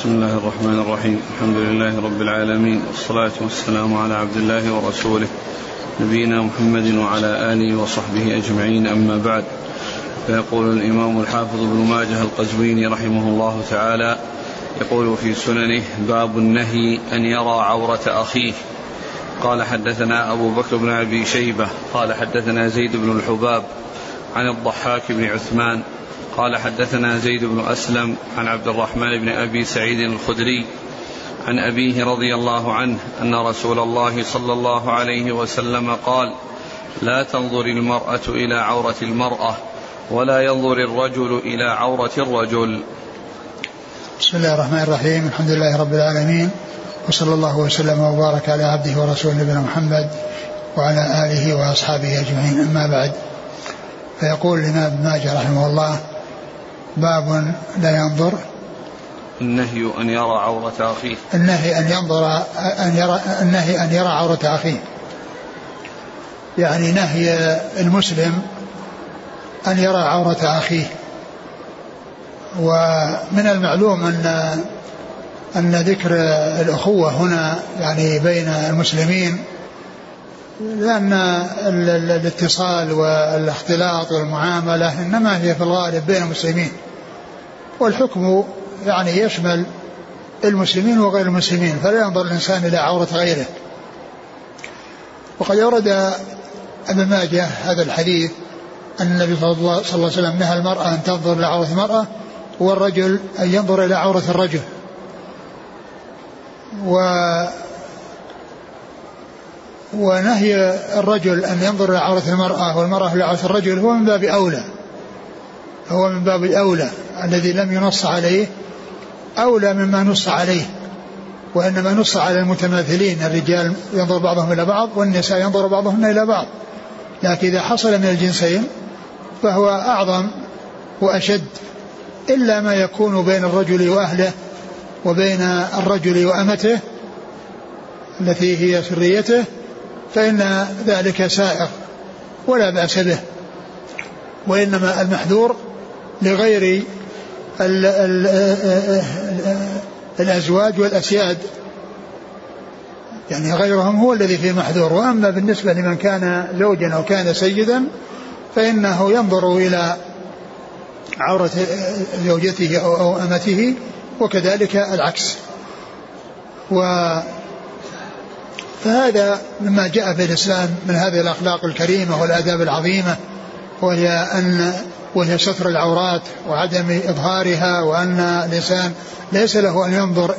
بسم الله الرحمن الرحيم. الحمد لله رب العالمين. والصلاة والسلام على عبد الله ورسوله نبينا محمد وعلى آله وصحبه أجمعين. أما بعد فيقول الإمام الحافظ ابن ماجه القزويني رحمه الله تعالى يقول في سننه باب النهي أن يرى عورة أخيه. قال حدثنا أبو بكر بن أبي شيبة قال حدثنا زيد بن الحباب عن الضحاك بن عثمان قال حدثنا زيد بن أسلم عن عبد الرحمن بن أبي سعيد الخدري عن أبيه رضي الله عنه أن رسول الله صلى الله عليه وسلم قال لا تنظر المرأة إلى عورة المرأة ولا ينظر الرجل إلى عورة الرجل. بسم الله الرحمن الرحيم الحمد لله رب العالمين وصلى الله وسلم وبارك على عبده ورسوله نبينا محمد وعلى آله وأصحابه أجمعين. أما بعد فيقول الإمام ابن ماجه رحمه الله باب لا ينظر. النهي أن يرى عورة أخيه. النهي أن ينظر أن يرى النهي أن يرى عورة أخيه. يعني نهي المسلم أن يرى عورة أخيه. ومن المعلوم أن أن ذكر الأخوة هنا يعني بين المسلمين لأن الاتصال والاختلاط والمعاملة إنما هي في الغالب بين المسلمين. والحكم يعني يشمل المسلمين وغير المسلمين فلا ينظر الإنسان إلى عورة غيره. وقد أورد أبن ماجه هذا الحديث أن النبي صلى الله عليه وسلم نهى المرأة أن تنظر إلى عورة المرأة والرجل أن ينظر إلى عورة الرجل. و ونهي الرجل أن ينظر إلى عورة المرأة والمرأة إلى عورة الرجل هو من باب أولى. هو من باب الأولى الذي لم ينص عليه أولى مما نص عليه وإنما نص على المتماثلين الرجال ينظر بعضهم إلى بعض والنساء ينظر بعضهن إلى بعض. لكن إذا حصل من الجنسين فهو أعظم وأشد إلا ما يكون بين الرجل وأهله وبين الرجل وأمته التي هي سريته فإن ذلك سائغ ولا بأس به وإنما المحذور لغير ال ال الأزواج والأسياد. يعني غيرهم هو الذي فيه محذور. وأما بالنسبة لمن كان زوجا أو كان سيدا فإنه ينظر إلى عورة زوجته أو أمته وكذلك العكس. و فهذا مما جاء في الإسلام من هذه الأخلاق الكريمة والآداب العظيمة وهي أن وهي ستر العورات وعدم إظهارها وأن الإنسان ليس له أن ينظر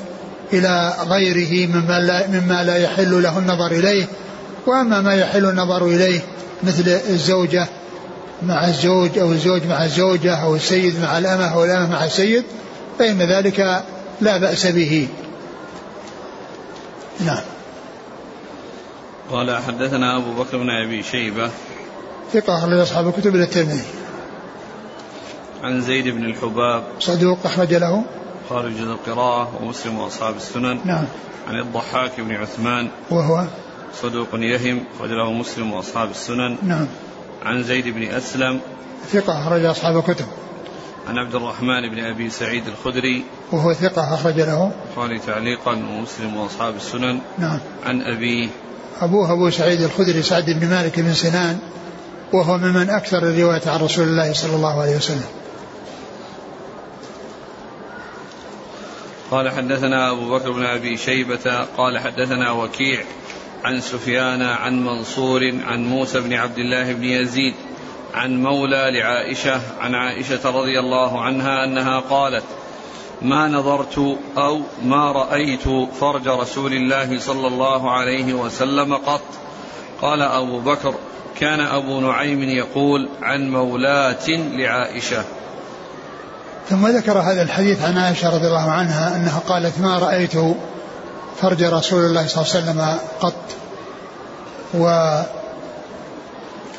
إلى غيره مما لا, مما لا يحل له النظر إليه. وأما ما يحل النظر إليه مثل الزوجة مع الزوج أو الزوج مع الزوجة أو السيد مع الأمة أو الأمة مع السيد فإن ذلك لا بأس به. نعم. قال حدثنا أبو بكر بن أبي شيبة. ثقة أخرج أصحاب الكتب إلى الترمذي. عن زيد بن الحباب. صدوق أخرج له. خارج القراءة ومسلم وأصحاب السنن. نعم. عن الضحاك بن عثمان. وهو؟ صدوق يهم أخرج له مسلم وأصحاب السنن. نعم. عن زيد بن أسلم. ثقة أخرج أصحاب الكتب. عن عبد الرحمن بن أبي سعيد الخدري. وهو ثقة أخرج له. البخاري تعليقا ومسلم وأصحاب السنن. نعم. عن أبيه. أبوه أبو سعيد الخدري سعد بن مالك بن سنان وهو ممن أكثر الرواية عن رسول الله صلى الله عليه وسلم. قال حدثنا أبو بكر بن أبي شيبة قال حدثنا وكيع عن سفيان عن منصور عن موسى بن عبد الله بن يزيد عن مولى لعائشة عن عائشة رضي الله عنها أنها قالت ما نظرت أو ما رأيت فرج رسول الله صلى الله عليه وسلم قط. قال أبو بكر كان أبو نعيم يقول عن مولاة لعائشة. ثم ذكر هذا الحديث عن عائشة رضي الله عنها أنها قالت ما رأيت فرج رسول الله صلى الله عليه وسلم قط. و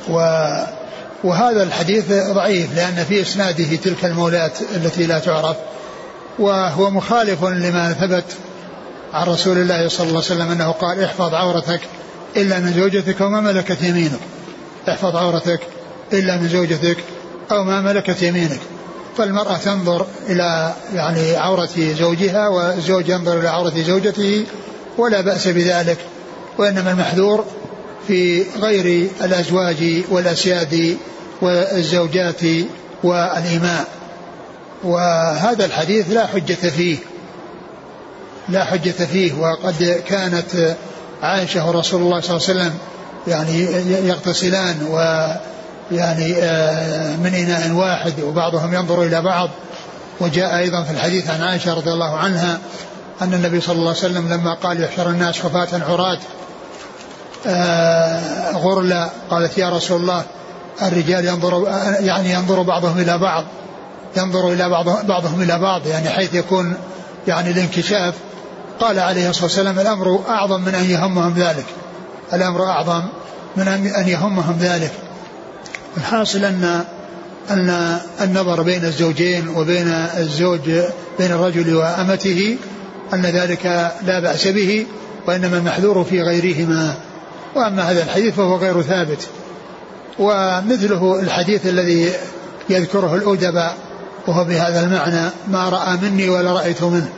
و وهذا الحديث ضعيف لأن في إسناده تلك المولات التي لا تعرف. وهو مخالف لما ثبت عن رسول الله صلى الله عليه وسلم أنه قال احفظ عورتك إلا من زوجتك وما ملكت يمينك. احفظ عورتك إلا من زوجتك أو ما ملكت يمينك. فالمرأة تنظر إلى يعني عورة زوجها والزوج ينظر إلى عورة زوجته ولا بأس بذلك وإنما المحذور في غير الأزواج والأسياد والزوجات والإماء وهذا الحديث لا حجة فيه. لا حجة فيه. وقد كانت عائشة ورسول الله صلى الله عليه وسلم يعني يغتسلان و يعني آه، من إناء واحد وبعضهم ينظر إلى بعض. وجاء أيضا في الحديث عن عائشة رضي الله عنها أن النبي صلى الله عليه وسلم لما قال يحشر الناس حفاة عراة آه، غرلا قالت يا رسول الله الرجال ينظر يعني ينظر بعضهم إلى بعض. ينظر إلى بعض بعضهم إلى بعض يعني حيث يكون يعني الانكشاف. قال عليه الصلاة والسلام الأمر أعظم من أن يهمهم ذلك. الأمر أعظم من أن يهمهم ذلك. الحاصل أن أن النظر بين الزوجين وبين الزوج بين الرجل وأمته أن ذلك لا بأس به وإنما المحذور في غيرهما. وأما هذا الحديث فهو غير ثابت. ومثله الحديث الذي يذكره الأدباء وهو بهذا المعنى ما رأى مني ولا رأيت منه.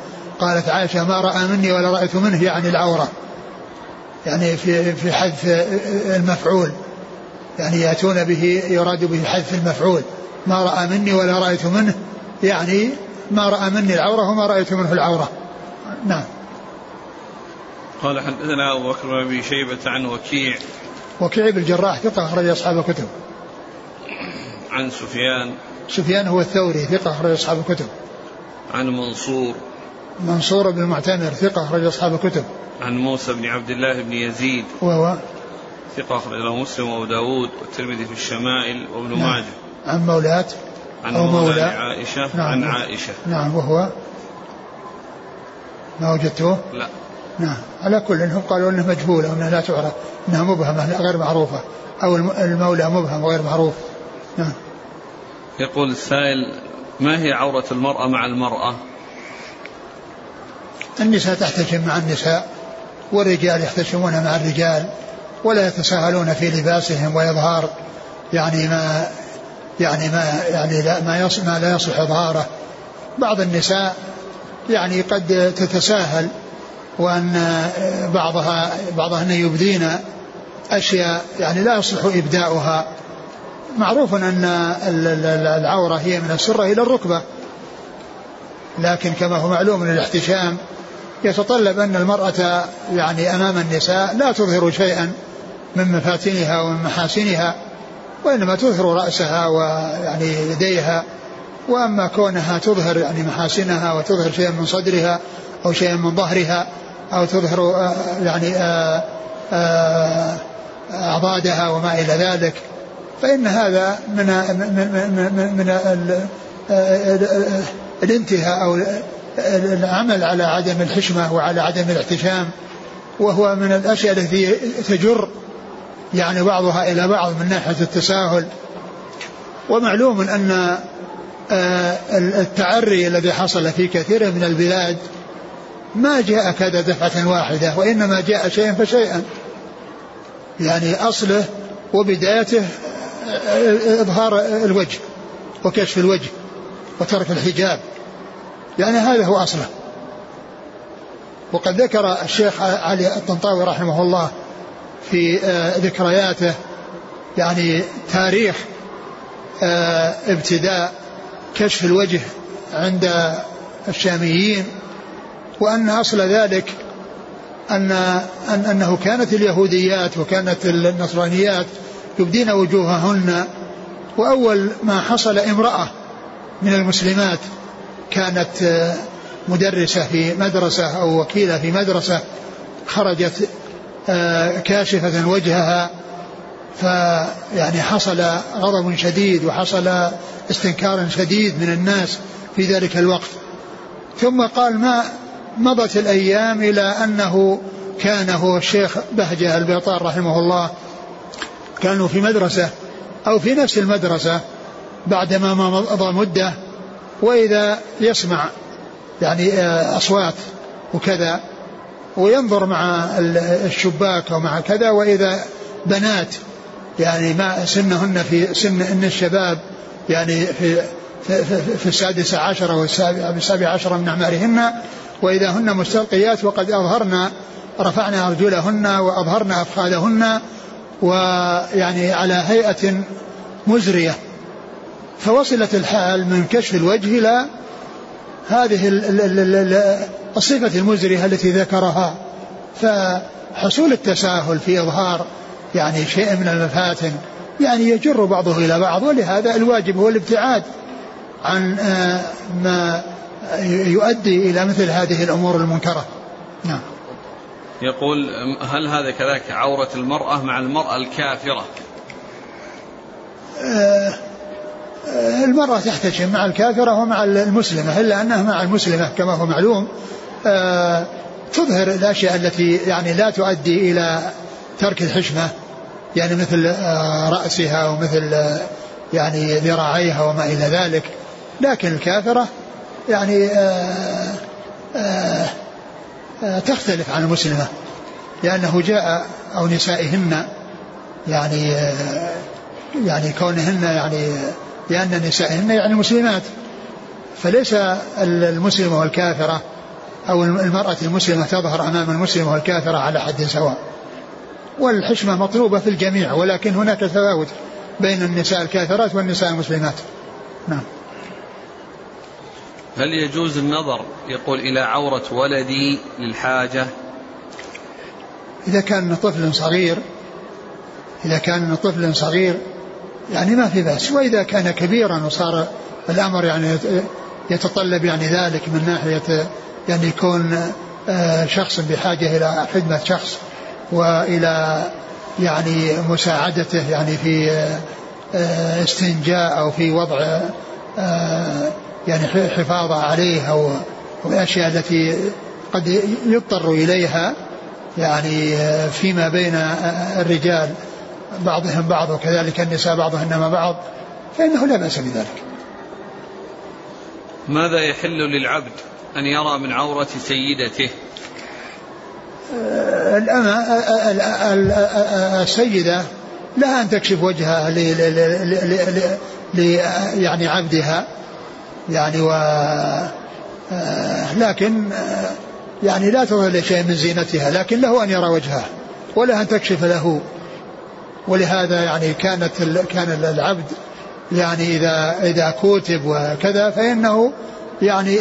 قالت عائشة ما رأى مني ولا رأيت منه يعني العورة. يعني في في حذف المفعول. يعني يأتون به يراد به حذف المفعول. ما رأى مني ولا رأيت منه يعني ما رأى مني العورة وما رأيت منه العورة. نعم. قال حدثنا أبو بكر بن أبي شيبة عن وكيع. وكيع بن الجراح ثقة أخرج أصحاب الكتب. عن سفيان سفيان هو الثوري ثقة أخرج أصحاب الكتب. عن منصور. منصور بن المعتمر ثقة أخرج أصحاب الكتب. عن موسى بن عبد الله بن يزيد. وهو؟ ثقة أخرج له مسلم وأبو داود والترمذي في الشمائل وابن نعم. ماجه. عن مولاة عن أو مولى. عائشة نعم. عن عائشة. نعم وهو؟ ما وجدته؟ لا. نعم. على كل إنهم قالوا إنه مجهول أو إنها لا تعرف إنها مبهمة غير معروفة. أو المولى مبهم غير معروف. نعم. يقول السائل ما هي عورة المرأة مع المرأة؟ النساء تحتشم مع النساء والرجال يحتشمون مع الرجال ولا يتساهلون في لباسهم وإظهار يعني ما يعني ما يعني لا ما يصل ما لا يصلح إظهاره بعض النساء يعني قد تتساهل وأن بعضها بعضهن يبدين أشياء يعني لا يصلح إبداؤها معروف أن العورة هي من السرة إلى الركبة. لكن كما هو معلوم الاحتشام يتطلب أن المرأة يعني أمام النساء لا تظهر شيئا من مفاتنها ومن محاسنها وإنما تظهر رأسها ويعني يديها. وأما كونها تظهر يعني محاسنها وتظهر شيئا من صدرها أو شيئا من ظهرها أو تظهر آه، يعني آه، آه، أعضادها وما إلى ذلك فإن هذا من من من, من الانتهاء أو العمل على عدم الحشمة وعلى عدم الاحتشام وهو من الأشياء التي تجر يعني بعضها إلى بعض من ناحية التساهل. ومعلوم أن آه، التعري الذي حصل في كثير من البلاد ما جاء كذا دفعة واحدة وإنما جاء شيئا فشيئا. يعني أصله وبدايته إظهار الوجه وكشف الوجه وترك الحجاب. يعني هذا هو أصله. وقد ذكر الشيخ علي الطنطاوي رحمه الله في آه، ذكرياته يعني تاريخ آه، ابتداء كشف الوجه عند الشاميين وأن أصل ذلك أن أن أنه كانت اليهوديات وكانت النصرانيات يبدين وجوههن وأول ما حصل امرأة من المسلمات كانت آه، مدرسة في مدرسة أو وكيلة في مدرسة خرجت آه، كاشفة وجهها فيعني حصل غضب شديد وحصل استنكار شديد من الناس في ذلك الوقت. ثم قال ما مضت الأيام إلى أنه كان هو الشيخ بهجة البيطار رحمه الله كانوا في مدرسة أو في نفس المدرسة بعدما مضى مدة وإذا يسمع يعني آه، أصوات وكذا وينظر مع الشباك ومع كذا وإذا بنات يعني ما سنهن في سن إن الشباب يعني في في, في, في السادسة عشرة والسابعة عشرة من أعمارهن وإذا هن مستلقيات وقد أظهرن رفعنا أرجلهن وأظهرنا أفخاذهن ويعني على هيئة مزرية. فوصلت الحال من كشف الوجه إلى هذه الصفة المزرية التي ذكرها. فحصول التساهل في إظهار يعني شيء من المفاتن يعني يجر بعضه إلى بعض ولهذا الواجب هو الابتعاد عن آه، ما يؤدي إلى مثل هذه الأمور المنكرة. نعم. يقول هل هذا كذلك عورة المرأة مع المرأة الكافرة؟ آه، آه، المرأة تحتشم مع الكافرة ومع المسلمة إلا أنها مع المسلمة كما هو معلوم. تظهر الأشياء التي يعني لا تؤدي إلى ترك الحشمة يعني مثل رأسها ومثل يعني ذراعيها وما إلى ذلك. لكن الكافرة يعني آآ آآ تختلف عن المسلمة لأنه جاء أو نسائهن يعني يعني كونهن يعني لأن نسائهن يعني مسلمات. فليس المسلمة والكافرة أو المرأة المسلمة تظهر أمام المسلمة والكافرة على حد سواء. والحشمة مطلوبة في الجميع ولكن هناك تفاوت بين النساء الكافرات والنساء المسلمات. نعم. هل يجوز النظر يقول إلى عورة ولدي للحاجة؟ إذا كان طفل صغير إذا كان طفل صغير يعني ما في بأس. وإذا كان كبيرا وصار الأمر يعني يتطلب يعني ذلك من ناحية يعني يكون آه، شخص بحاجة إلى خدمة شخص وإلى يعني مساعدته يعني في آه، استنجاء أو في وضع آه، يعني حفاظا عليه أو الأشياء التي قد يضطر إليها يعني فيما بين الرجال بعضهم بعض وكذلك النساء بعضهن مع بعض فإنه لا بأس بذلك. ماذا يحل للعبد أن يرى من عورة سيدته؟ الأمة السيدة لها أن تكشف وجهها ل يعني عبدها يعني و لكن يعني لا تظهر شيء من زينتها لكن له أن يرى وجهها ولا أن تكشف له. ولهذا يعني كانت كان العبد يعني إذا إذا كوتب وكذا فإنه يعني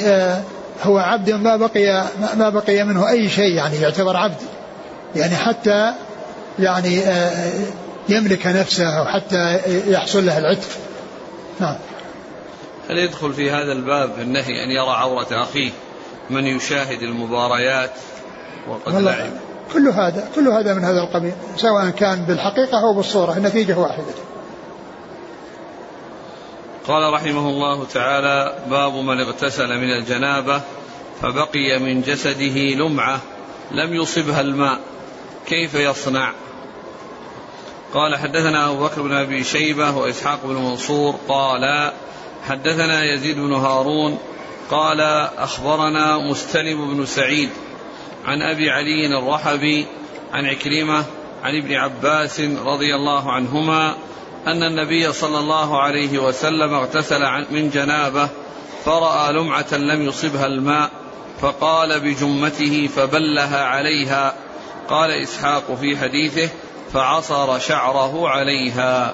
هو عبد ما بقي ما بقي منه أي شيء يعني يعتبر عبد. يعني حتى يعني يملك نفسه أو حتى يحصل له العتق. نعم. هل يدخل في هذا الباب النهي أن يرى عورة أخيه من يشاهد المباريات وقد لعب؟ كل هذا كل هذا من هذا القبيل سواء كان بالحقيقة أو بالصورة النتيجة واحدة. قال رحمه الله تعالى باب من اغتسل من الجنابة فبقي من جسده لمعة لم يصبها الماء كيف يصنع؟ قال حدثنا أبو بكر بن أبي شيبة وإسحاق بن منصور قال حدثنا يزيد بن هارون قال أخبرنا مستلم بن سعيد عن أبي علي الرحبي عن عكرمة عن ابن عباس رضي الله عنهما أن النبي صلى الله عليه وسلم اغتسل من جنابه فرأى لمعة لم يصبها الماء فقال بجمته فبلها عليها. قال إسحاق في حديثه فعصر شعره عليها.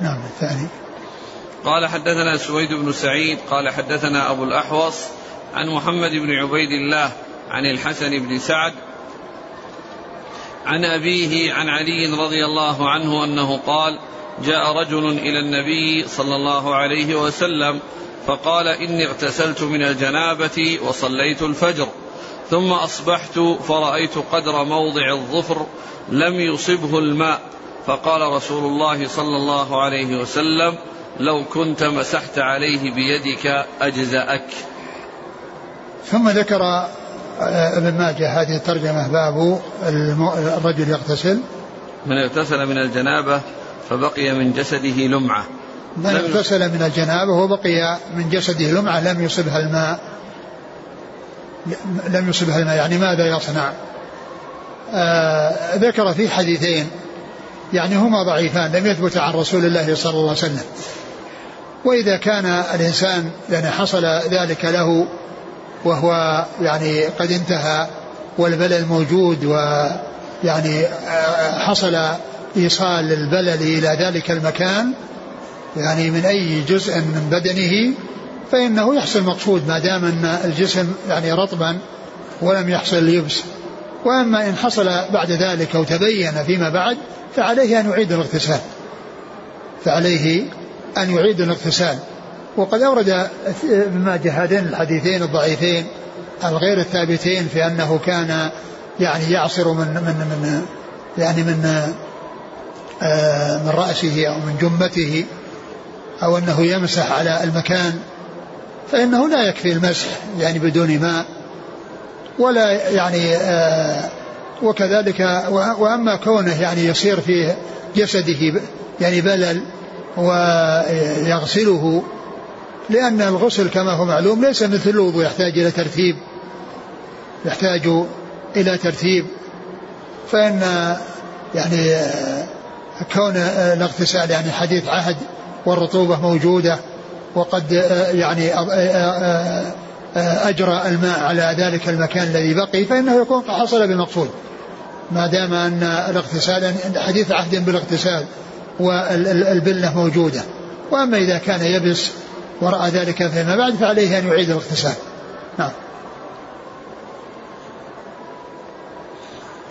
نعم الثاني. قال حدثنا سويد بن سعيد قال حدثنا أبو الأحوص عن محمد بن عبيد الله عن الحسن بن سعد عن أبيه عن علي رضي الله عنه أنه قال جاء رجل إلى النبي صلى الله عليه وسلم فقال إني اغتسلت من الجنابة وصليت الفجر ثم أصبحت فرأيت قدر موضع الظفر لم يصبه الماء فقال رسول الله صلى الله عليه وسلم لو كنت مسحت عليه بيدك أجزأك. ثم ذكر آه، ابن ماجه هذه الترجمة باب الرجل يغتسل. من اغتسل من الجنابة فبقي من جسده لمعة. من اغتسل من الجنابة وبقي من جسده لمعة لم يصبها الماء. لم يصبها الماء يعني ماذا يصنع؟ آه ذكر في حديثين يعني هما ضعيفان لم يثبت عن رسول الله صلى الله عليه وسلم. وإذا كان الإنسان يعني حصل ذلك له وهو يعني قد انتهى والبلل موجود ويعني حصل إيصال البلل إلى ذلك المكان يعني من أي جزء من بدنه فإنه يحصل مقصود ما دام أن الجسم يعني رطبا ولم يحصل يبس وأما إن حصل بعد ذلك أو تبين فيما بعد فعليه أن يعيد الاغتسال. فعليه أن يعيد الاغتسال. وقد أورد ماجه هذين الحديثين الضعيفين الغير الثابتين في أنه كان يعني يعصر من من من يعني من آه، من رأسه أو من جمته أو أنه يمسح على المكان فإنه لا يكفي المسح يعني بدون ماء ولا يعني آه وكذلك وأما كونه يعني يصير في جسده يعني بلل ويغسله لأن الغسل كما هو معلوم ليس مثل الوضوء يحتاج إلى ترتيب يحتاج إلى ترتيب. فإن يعني كون الاغتسال يعني حديث عهد والرطوبة موجودة وقد يعني أجرى الماء على ذلك المكان الذي بقي فإنه يكون حصل بالمقصود ما دام أن الاغتسال حديث عهد بالإغتسال. والبلة موجودة. وأما إذا كان يبس ورأى ذلك فيما بعد فعليه أن يعيد الاغتسال. نعم.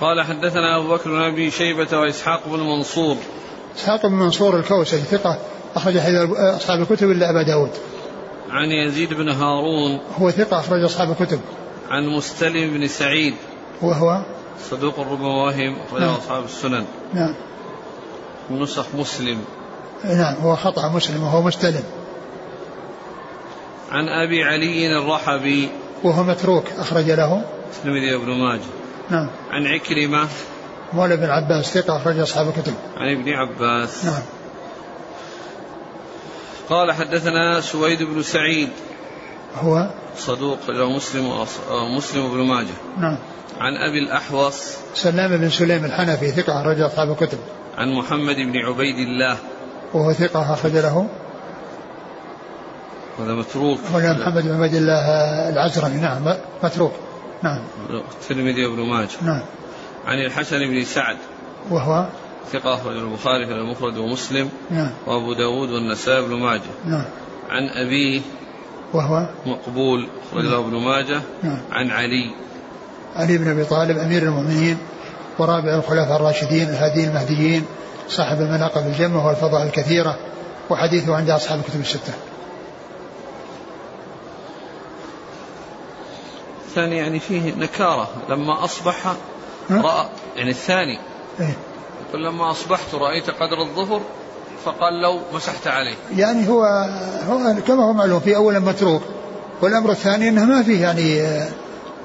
قال حدثنا أبو بكر بن أبي شيبة وإسحاق بن منصور. إسحاق بن منصور الكوسجي ثقة أخرج حديث أصحاب الكتب إلا أبا داود. عن يزيد بن هارون. هو ثقة أخرج أصحاب الكتب. عن مستلم بن سعيد. وهو؟ صدوق ربما وهم أخرج نعم. أصحاب السنن. نعم. نسخ مسلم. نعم هو خطأ مسلم وهو مستلم. عن أبي علي الرحبي. وهو متروك أخرج له. الترمذي وابن ماجه. نعم. عن عكرمة. مولى بن عباس ثقة أخرج أصحاب الكتب. عن ابن عباس. نعم. قال حدثنا سويد بن سعيد. هو؟ صدوق له مسلم مسلم بن ماجه. نعم. عن أبي الأحوص. سلام بن سليم الحنفي ثقة أخرج أصحاب الكتب. عن محمد بن عبيد الله. وهو ثقة أخرج له. هذا متروك. هو محمد بن عبيد الله العزرمي. نعم متروك. نعم. الترمذي وابن ماجه. نعم. عن الحسن بن سعد. وهو؟ ثقة أخرج البخاري في المفرد ومسلم. نعم. وأبو داود والنسائي بن ماجه. نعم. عن أبيه. وهو؟ مقبول. أخرج له ابن ماجه. نعم. عن علي. علي بن أبي طالب أمير المؤمنين. ورابع الخلفاء الراشدين الهاديين المهديين صاحب المناقب الجمة والفضائل الكثيرة وحديثه عند أصحاب الكتب الستة. الثاني يعني فيه نكارة. لما أصبح رأى يعني الثاني. إيه؟ يقول لما أصبحت رأيت قدر الظهر فقال لو مسحت عليه. يعني هو, هو كما هو معلوم في أولا متروك والأمر الثاني أنه ما فيه يعني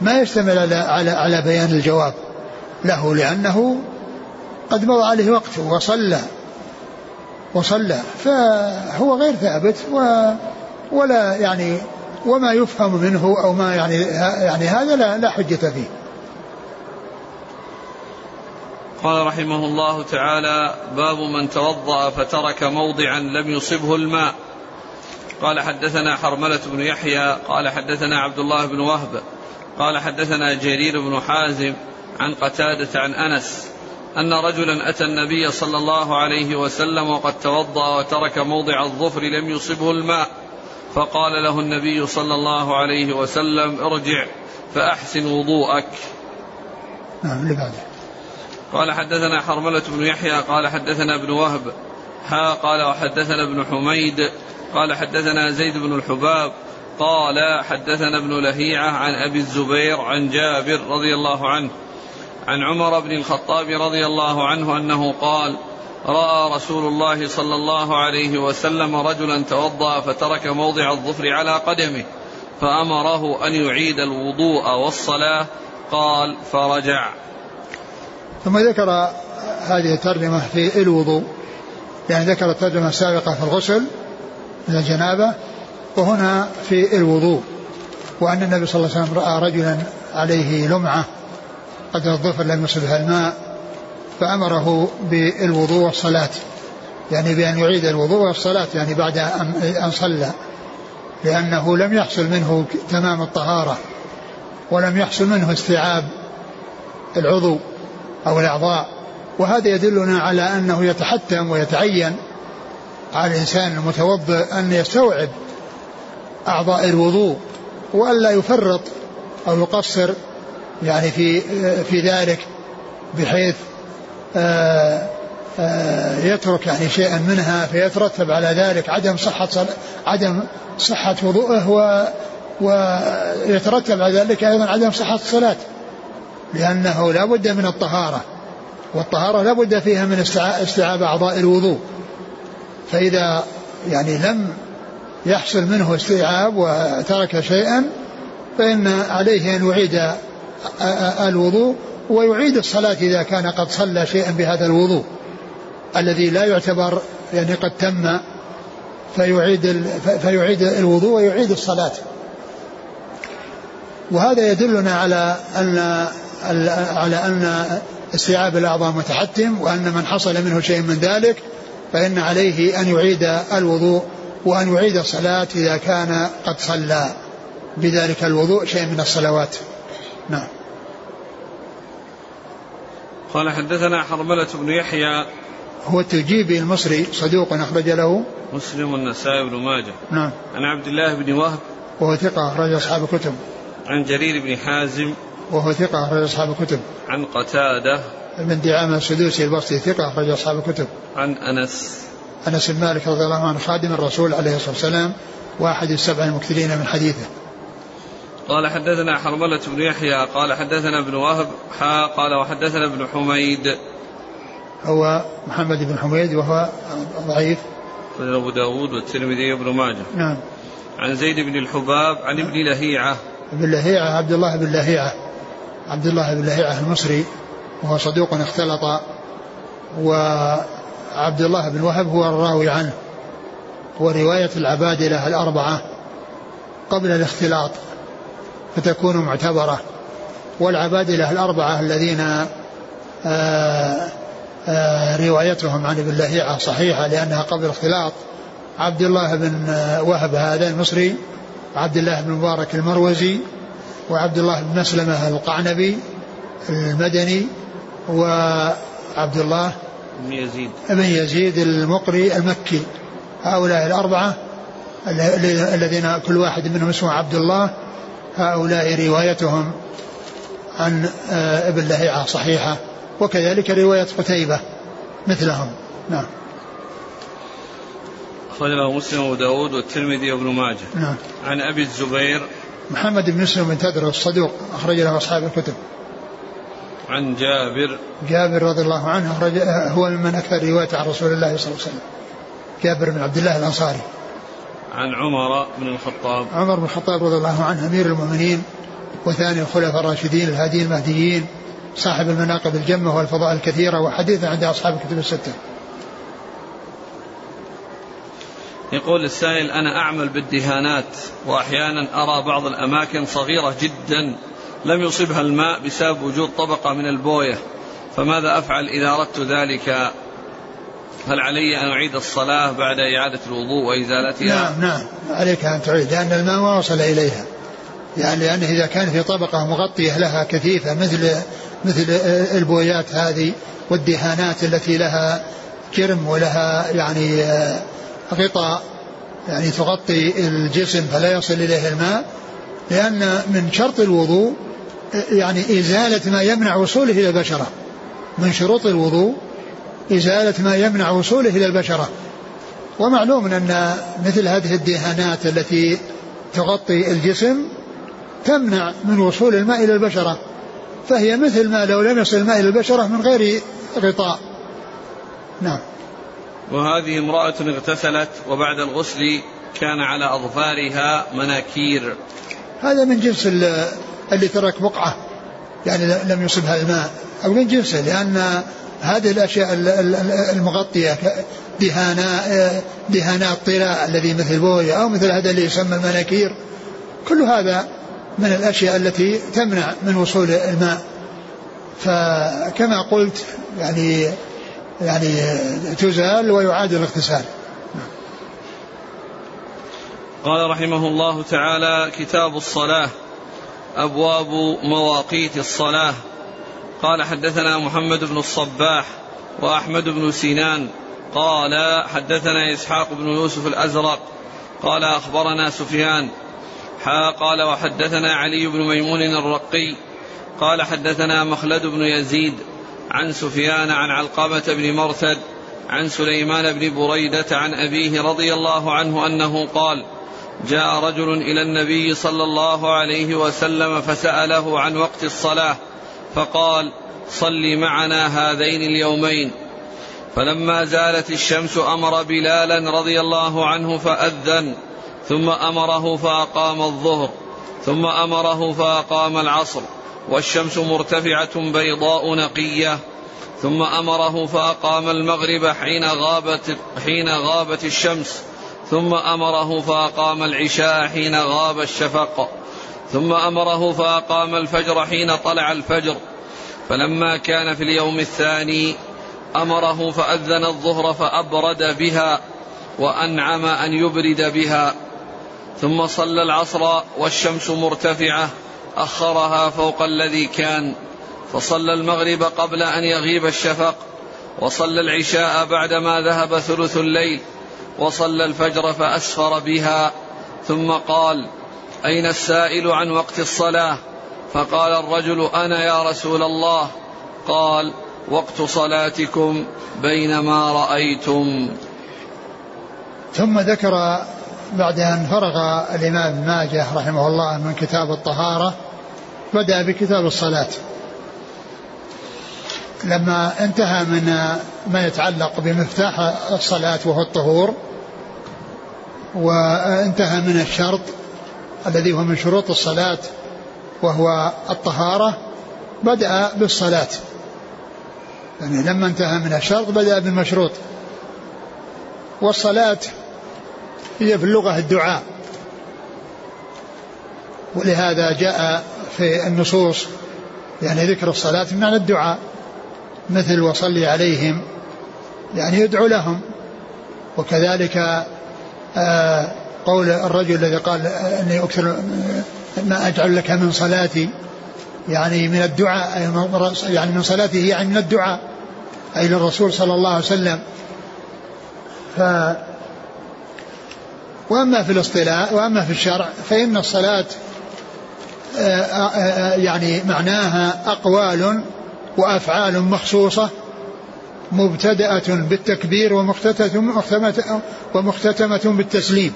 ما يشتمل على على على بيان الجواب. له لأنه قد مضى عليه وقت وصلى وصلى فهو غير ثابت و ولا يعني وما يفهم منه أو ما يعني يعني هذا لا, لا حجة فيه. قال رحمه الله تعالى باب من توضأ فترك موضعا لم يصبه الماء قال حدثنا حرملة بن يحيى قال حدثنا عبد الله بن وهب قال حدثنا جرير بن حازم عن قتادة عن أنس أن رجلا أتى النبي صلى الله عليه وسلم وقد توضأ وترك موضع الظفر لم يصبه الماء. فقال له النبي صلى الله عليه وسلم ارجع فأحسن وضوءك. نعم بعده. قال حدثنا حرملة بن يحيى قال حدثنا ابن وهب ها قال وحدثنا ابن حميد قال حدثنا زيد بن الحباب قال حدثنا ابن لهيعة عن أبي الزبير عن جابر رضي الله عنه. عن عمر بن الخطاب رضي الله عنه أنه قال رأى رسول الله صلى الله عليه وسلم رجلا توضأ فترك موضع الظفر على قدمه فأمره أن يعيد الوضوء والصلاة قال فرجع. ثم ذكر هذه الترجمة في الوضوء يعني ذكر الترجمة السابقة في الغسل من الجنابة وهنا في الوضوء وأن النبي صلى الله عليه وسلم رأى رجلا عليه لمعة. قدر الظفر لم يصبها الماء فأمره بالوضوء والصلاة. يعني بأن يعيد الوضوء والصلاة يعني بعد أن صلى. لأنه لم يحصل منه تمام الطهارة ولم يحصل منه استيعاب العضو أو الأعضاء. وهذا يدلنا على أنه يتحتم ويتعين على الإنسان المتوضئ أن يستوعب أعضاء الوضوء وألا يفرط أو يقصر يعني في في ذلك بحيث آه، آه، يترك يعني شيئا منها فيترتب على ذلك عدم صحة عدم صحة وضوءه و ويترتب على ذلك أيضا عدم صحة الصلاة لأنه لا بد من الطهارة والطهارة لا بد فيها من استيعاب أعضاء الوضوء. فإذا يعني لم يحصل منه استيعاب وترك شيئا فإن عليه أن يعيد الوضوء ويعيد الصلاة إذا كان قد صلى شيئا بهذا الوضوء الذي لا يعتبر يعني قد تم فيعيد فيعيد الوضوء ويعيد الصلاة. وهذا يدلنا على أن على أن استيعاب الأعضاء متحتم وأن من حصل منه شيء من ذلك فإن عليه أن يعيد الوضوء وأن يعيد الصلاة إذا كان قد صلى. بذلك الوضوء شيء من الصلوات. نعم. قال حدثنا حرملة بن يحيى. هو التجيبي المصري صدوق أخرج له. مسلم والنسائي بن ماجه. نعم. عن عبد الله بن وهب. وهو ثقة أخرج أصحاب الكتب. عن جرير بن حازم. وهو ثقة أخرج أصحاب الكتب. عن قتادة. بن دعامة السدوسي البصري ثقة أخرج أصحاب الكتب. عن أنس. أنس بن مالك رضي الله عنه خادم الرسول عليه الصلاة والسلام واحد السبع المكثرين من حديثه. قال حدثنا حرملة بن يحيى قال حدثنا ابن وهب حا قال وحدثنا ابن حميد. هو محمد بن حميد وهو ضعيف. أبو داود والترمذي وابن ماجه. نعم. عن زيد بن الحباب عن ابن لهيعة. ابن لهيعة عبد الله بن لهيعة. عبد الله بن لهيعة المصري وهو صدوق اختلط. وعبد الله بن وهب هو الراوي عنه. ورواية العبادلة الأربعة قبل الاختلاط. فتكون معتبرة. والعبادلة الأربعة الذين آآ آه، آآ آه، روايتهم عن ابن لهيعة صحيحة لأنها قبل الاختلاط عبد الله بن وهب هذا المصري وعبد الله بن مبارك المروزي وعبد الله بن مسلمة القعنبي المدني وعبد الله بن يزيد. بن يزيد المقري المكي. هؤلاء الأربعة الذين كل واحد منهم اسمه عبد الله هؤلاء روايتهم عن آه، ابن لهيعة صحيحة وكذلك رواية قتيبة مثلهم. نعم. أخرجه مسلم وأبو داود والترمذي وابن ماجه. نعم. عن أبي الزبير. محمد بن مسلم بن تدرس الصدوق أخرج له أصحاب الكتب. عن جابر. جابر رضي الله عنه أخرج هو من أكثر رواية عن رسول الله صلى الله عليه وسلم. جابر بن عبد الله الأنصاري. عن عمر بن الخطاب. عمر بن الخطاب رضي الله عنه أمير المؤمنين وثاني الخلفاء الراشدين الهاديين المهديين صاحب المناقب الجمة والفضاء الكثيرة وحديث عند أصحاب الكتب الستة. يقول السائل أنا أعمل بالدهانات وأحيانا أرى بعض الأماكن صغيرة جدا لم يصبها الماء بسبب وجود طبقة من البوية فماذا أفعل إذا أردت ذلك؟ هل علي أن أعيد الصلاة بعد إعادة الوضوء وإزالتها؟ نعم نعم. عليك أن تعيد لأن الماء ما وصل إليها. يعني لأنه إذا كان في طبقة مغطية لها كثيفة مثل مثل البويات هذه والدهانات التي لها جرم ولها يعني غطاء يعني تغطي الجسم فلا يصل إليه الماء. لأن من شرط الوضوء يعني إزالة ما يمنع وصوله إلى البشرة. من شروط الوضوء إزالة ما يمنع وصوله إلى البشرة ومعلوم أن مثل هذه الدهانات التي تغطي الجسم تمنع من وصول الماء إلى البشرة. فهي مثل ما لو لم يصل الماء إلى البشرة من غير غطاء. نعم. وهذه امرأة اغتسلت وبعد الغسل كان على أظفارها مناكير. هذا من جنس اللي ترك بقعة يعني لم يصبها الماء أو من جنسه لأن هذه الأشياء المغطية دهانا دهانات طلاء الذي مثل بوية أو مثل هذا اللي يسمى المناكير. كل هذا من الأشياء التي تمنع من وصول الماء. فكما قلت يعني يعني تزال ويعاد الاغتسال. قال رحمه الله تعالى كتاب الصلاة أبواب مواقيت الصلاة. قال حدثنا محمد بن الصباح وأحمد بن سنان. قال حدثنا إسحاق بن يوسف الأزرق. قال أخبرنا سفيان. حا قال وحدثنا علي بن ميمون الرقي. قال حدثنا مخلد بن يزيد عن سفيان عن علقمة بن مرثد عن سليمان بن بريدة عن أبيه رضي الله عنه أنه قال جاء رجل إلى النبي صلى الله عليه وسلم فسأله عن وقت الصلاة. فقال صل معنا هذين اليومين. فلما زالت الشمس أمر بلالا رضي الله عنه فأذن ثم أمره فأقام الظهر ثم أمره فأقام العصر والشمس مرتفعة بيضاء نقية ثم أمره فأقام المغرب حين غابت حين غابت الشمس ثم أمره فأقام العشاء حين غاب الشفق. ثم أمره فأقام الفجر حين طلع الفجر. فلما كان في اليوم الثاني أمره فأذن الظهر فأبرد بها وأنعم أن يبرد بها. ثم صلى العصر والشمس مرتفعة أخرها فوق الذي كان. فصلى المغرب قبل أن يغيب الشفق. وصلى العشاء بعدما ذهب ثلث الليل. وصلى الفجر فأسفر بها. ثم قال أين السائل عن وقت الصلاة؟ فقال الرجل أنا يا رسول الله. قال وقت صلاتكم بينما رأيتم. ثم ذكر بعد أن فرغ الإمام ماجه رحمه الله من كتاب الطهارة بدأ بكتاب الصلاة. لما انتهى من ما يتعلق بمفتاح الصلاة وهو الطهور وانتهى من الشرط الذي هو من شروط الصلاة وهو الطهارة بدأ بالصلاة. يعني لما انتهى من الشرط بدأ بالمشروط. والصلاة هي في اللغة الدعاء. ولهذا جاء في النصوص يعني ذكر الصلاة بمعنى الدعاء. مثل وصلي عليهم يعني يدعو لهم. وكذلك آه قول الرجل الذي قال أني أكثر ما أجعل لك من صلاتي يعني من الدعاء يعني من صلاته يعني من الدعاء أي للرسول صلى الله عليه وسلم. ف وأما في الاصطلاح وأما في الشرع فإن الصلاة آه، آه، آه، يعني معناها أقوال وأفعال مخصوصة مبتدأة بالتكبير ومختتمة ومختتمة بالتسليم.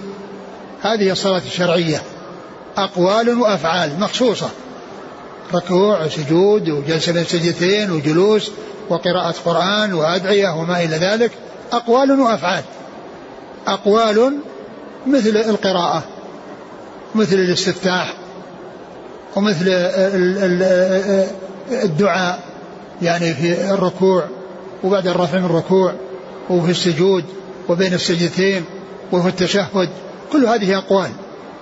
هذه الصلاة الشرعية. أقوال وأفعال مخصوصة. ركوع وسجود وجلسة بين سجدتين وجلوس وقراءة قرآن وأدعية وما إلى ذلك. أقوال وأفعال. أقوال مثل القراءة مثل الاستفتاح ومثل الدعاء يعني في الركوع وبعد الرفع من الركوع وفي السجود وبين السجدتين وفي التشهد. كل هذه أقوال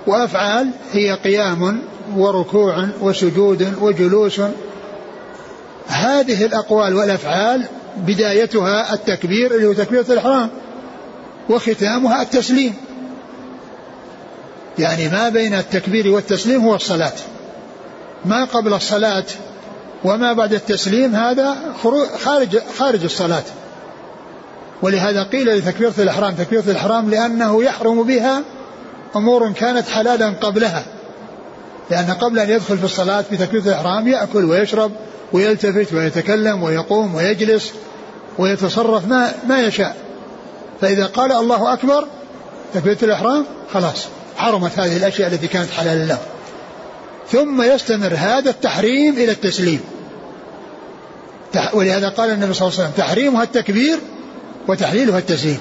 وأفعال هي قيام وركوع وسجود وجلوس. هذه الأقوال والأفعال بدايتها التكبير اللي هو تكبيرة الإحرام وختامها التسليم. يعني ما بين التكبير والتسليم هو الصلاة. ما قبل الصلاة وما بعد التسليم هذا خارج خارج الصلاة. ولهذا قيل لتكبيرة الإحرام تكبيرة الإحرام لأنه يحرم بها أمور كانت حلالا قبلها. لأن قبل أن يدخل في الصلاة بتكبيرة الإحرام يأكل ويشرب ويلتفت ويتكلم ويقوم ويجلس ويتصرف ما ما يشاء. فإذا قال الله أكبر تكبيرة الإحرام خلاص حرمت هذه الأشياء التي كانت حلالا له. ثم يستمر هذا التحريم إلى التسليم. ولهذا قال النبي صلى الله عليه وسلم تحريمها التكبير وتحليلها التسليم.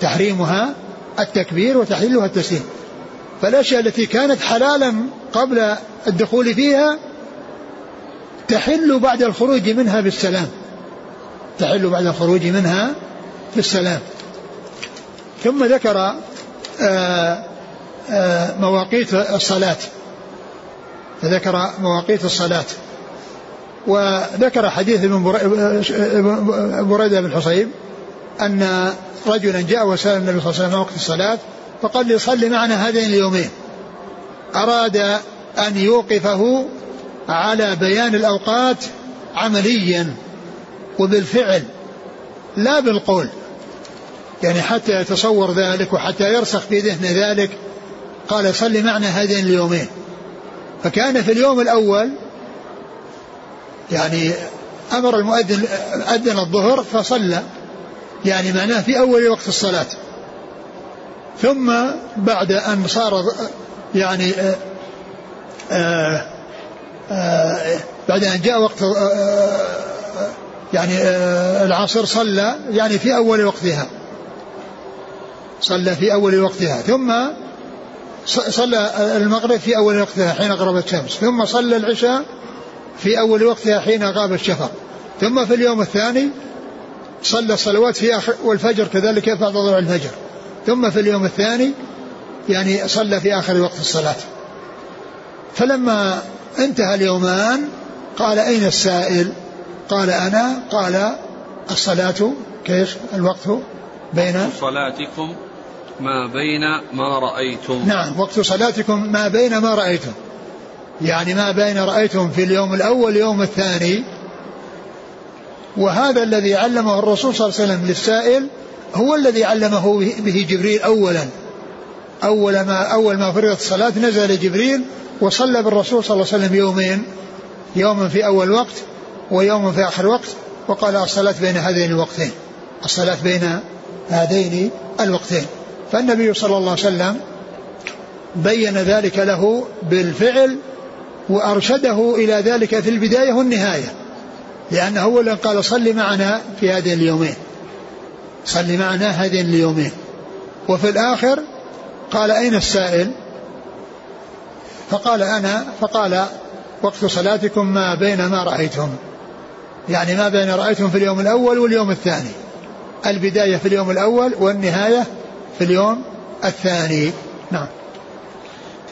تحريمها التكبير وتحليلها التسليم فالأشياء التي كانت حلالا قبل الدخول فيها تحل بعد الخروج منها بالسلام. تحل بعد الخروج منها بالسلام. ثم ذكر آه، آه، مواقيت الصلاة. فذكر مواقيت الصلاة. وذكر حديث ابن بريدة بن حصيب أن رجلا جاء وسأل النبي صلى الله عليه وسلم وقت الصلاة فقال لي صل معنا هذين اليومين. أراد أن يوقفه على بيان الأوقات عمليا وبالفعل لا بالقول. يعني حتى يتصور ذلك وحتى يرسخ في ذهنه ذلك قال صل معنا هذين اليومين. فكان في اليوم الأول يعني أمر المؤذن أذن الظهر فصلى. يعني معناه في أول وقت الصلاة. ثم بعد أن صار يعني آآ آه، آآ آه، آه، بعد أن جاء وقت يعني العصر صلى يعني في أول وقتها. صلى في أول وقتها. ثم صلى المغرب في أول وقتها حين غربت الشمس. ثم صلى العشاء في أول وقتها حين غاب الشفق. ثم في اليوم الثاني صلى الصلوات في آخر والفجر كذلك بعد طلوع الفجر. ثم في اليوم الثاني يعني صلى في آخر وقت الصلاة. فلما انتهى اليومان قال أين السائل؟ قال أنا. قال الصلاة كيف؟ الوقت بين صلاتكم ما بين ما رأيتم. نعم وقت صلاتكم ما بين ما رأيتم. يعني ما بين رأيتم في اليوم الأول واليوم الثاني وهذا الذي علمه الرسول صلى الله عليه وسلم للسائل هو الذي علمه به جبريل أولا. أول ما أول ما فرضت الصلاة نزل جبريل وصلى بالرسول صلى الله عليه وسلم يومين يوما في أول وقت ويوما في آخر وقت وقال الصلاة بين هذين الوقتين الصلاة بين هذين الوقتين. فالنبي صلى الله عليه وسلم بين ذلك له بالفعل وأرشده إلى ذلك في البداية والنهاية. لأنه هو الذي قال صل معنا في هذين اليومين. صل معنا هذين اليومين. وفي الآخر قال أين السائل؟ فقال أنا فقال وقت صلاتكم ما بين ما رأيتم. يعني ما بين رأيتم في اليوم الأول واليوم الثاني. البداية في اليوم الأول والنهاية في اليوم الثاني. نعم.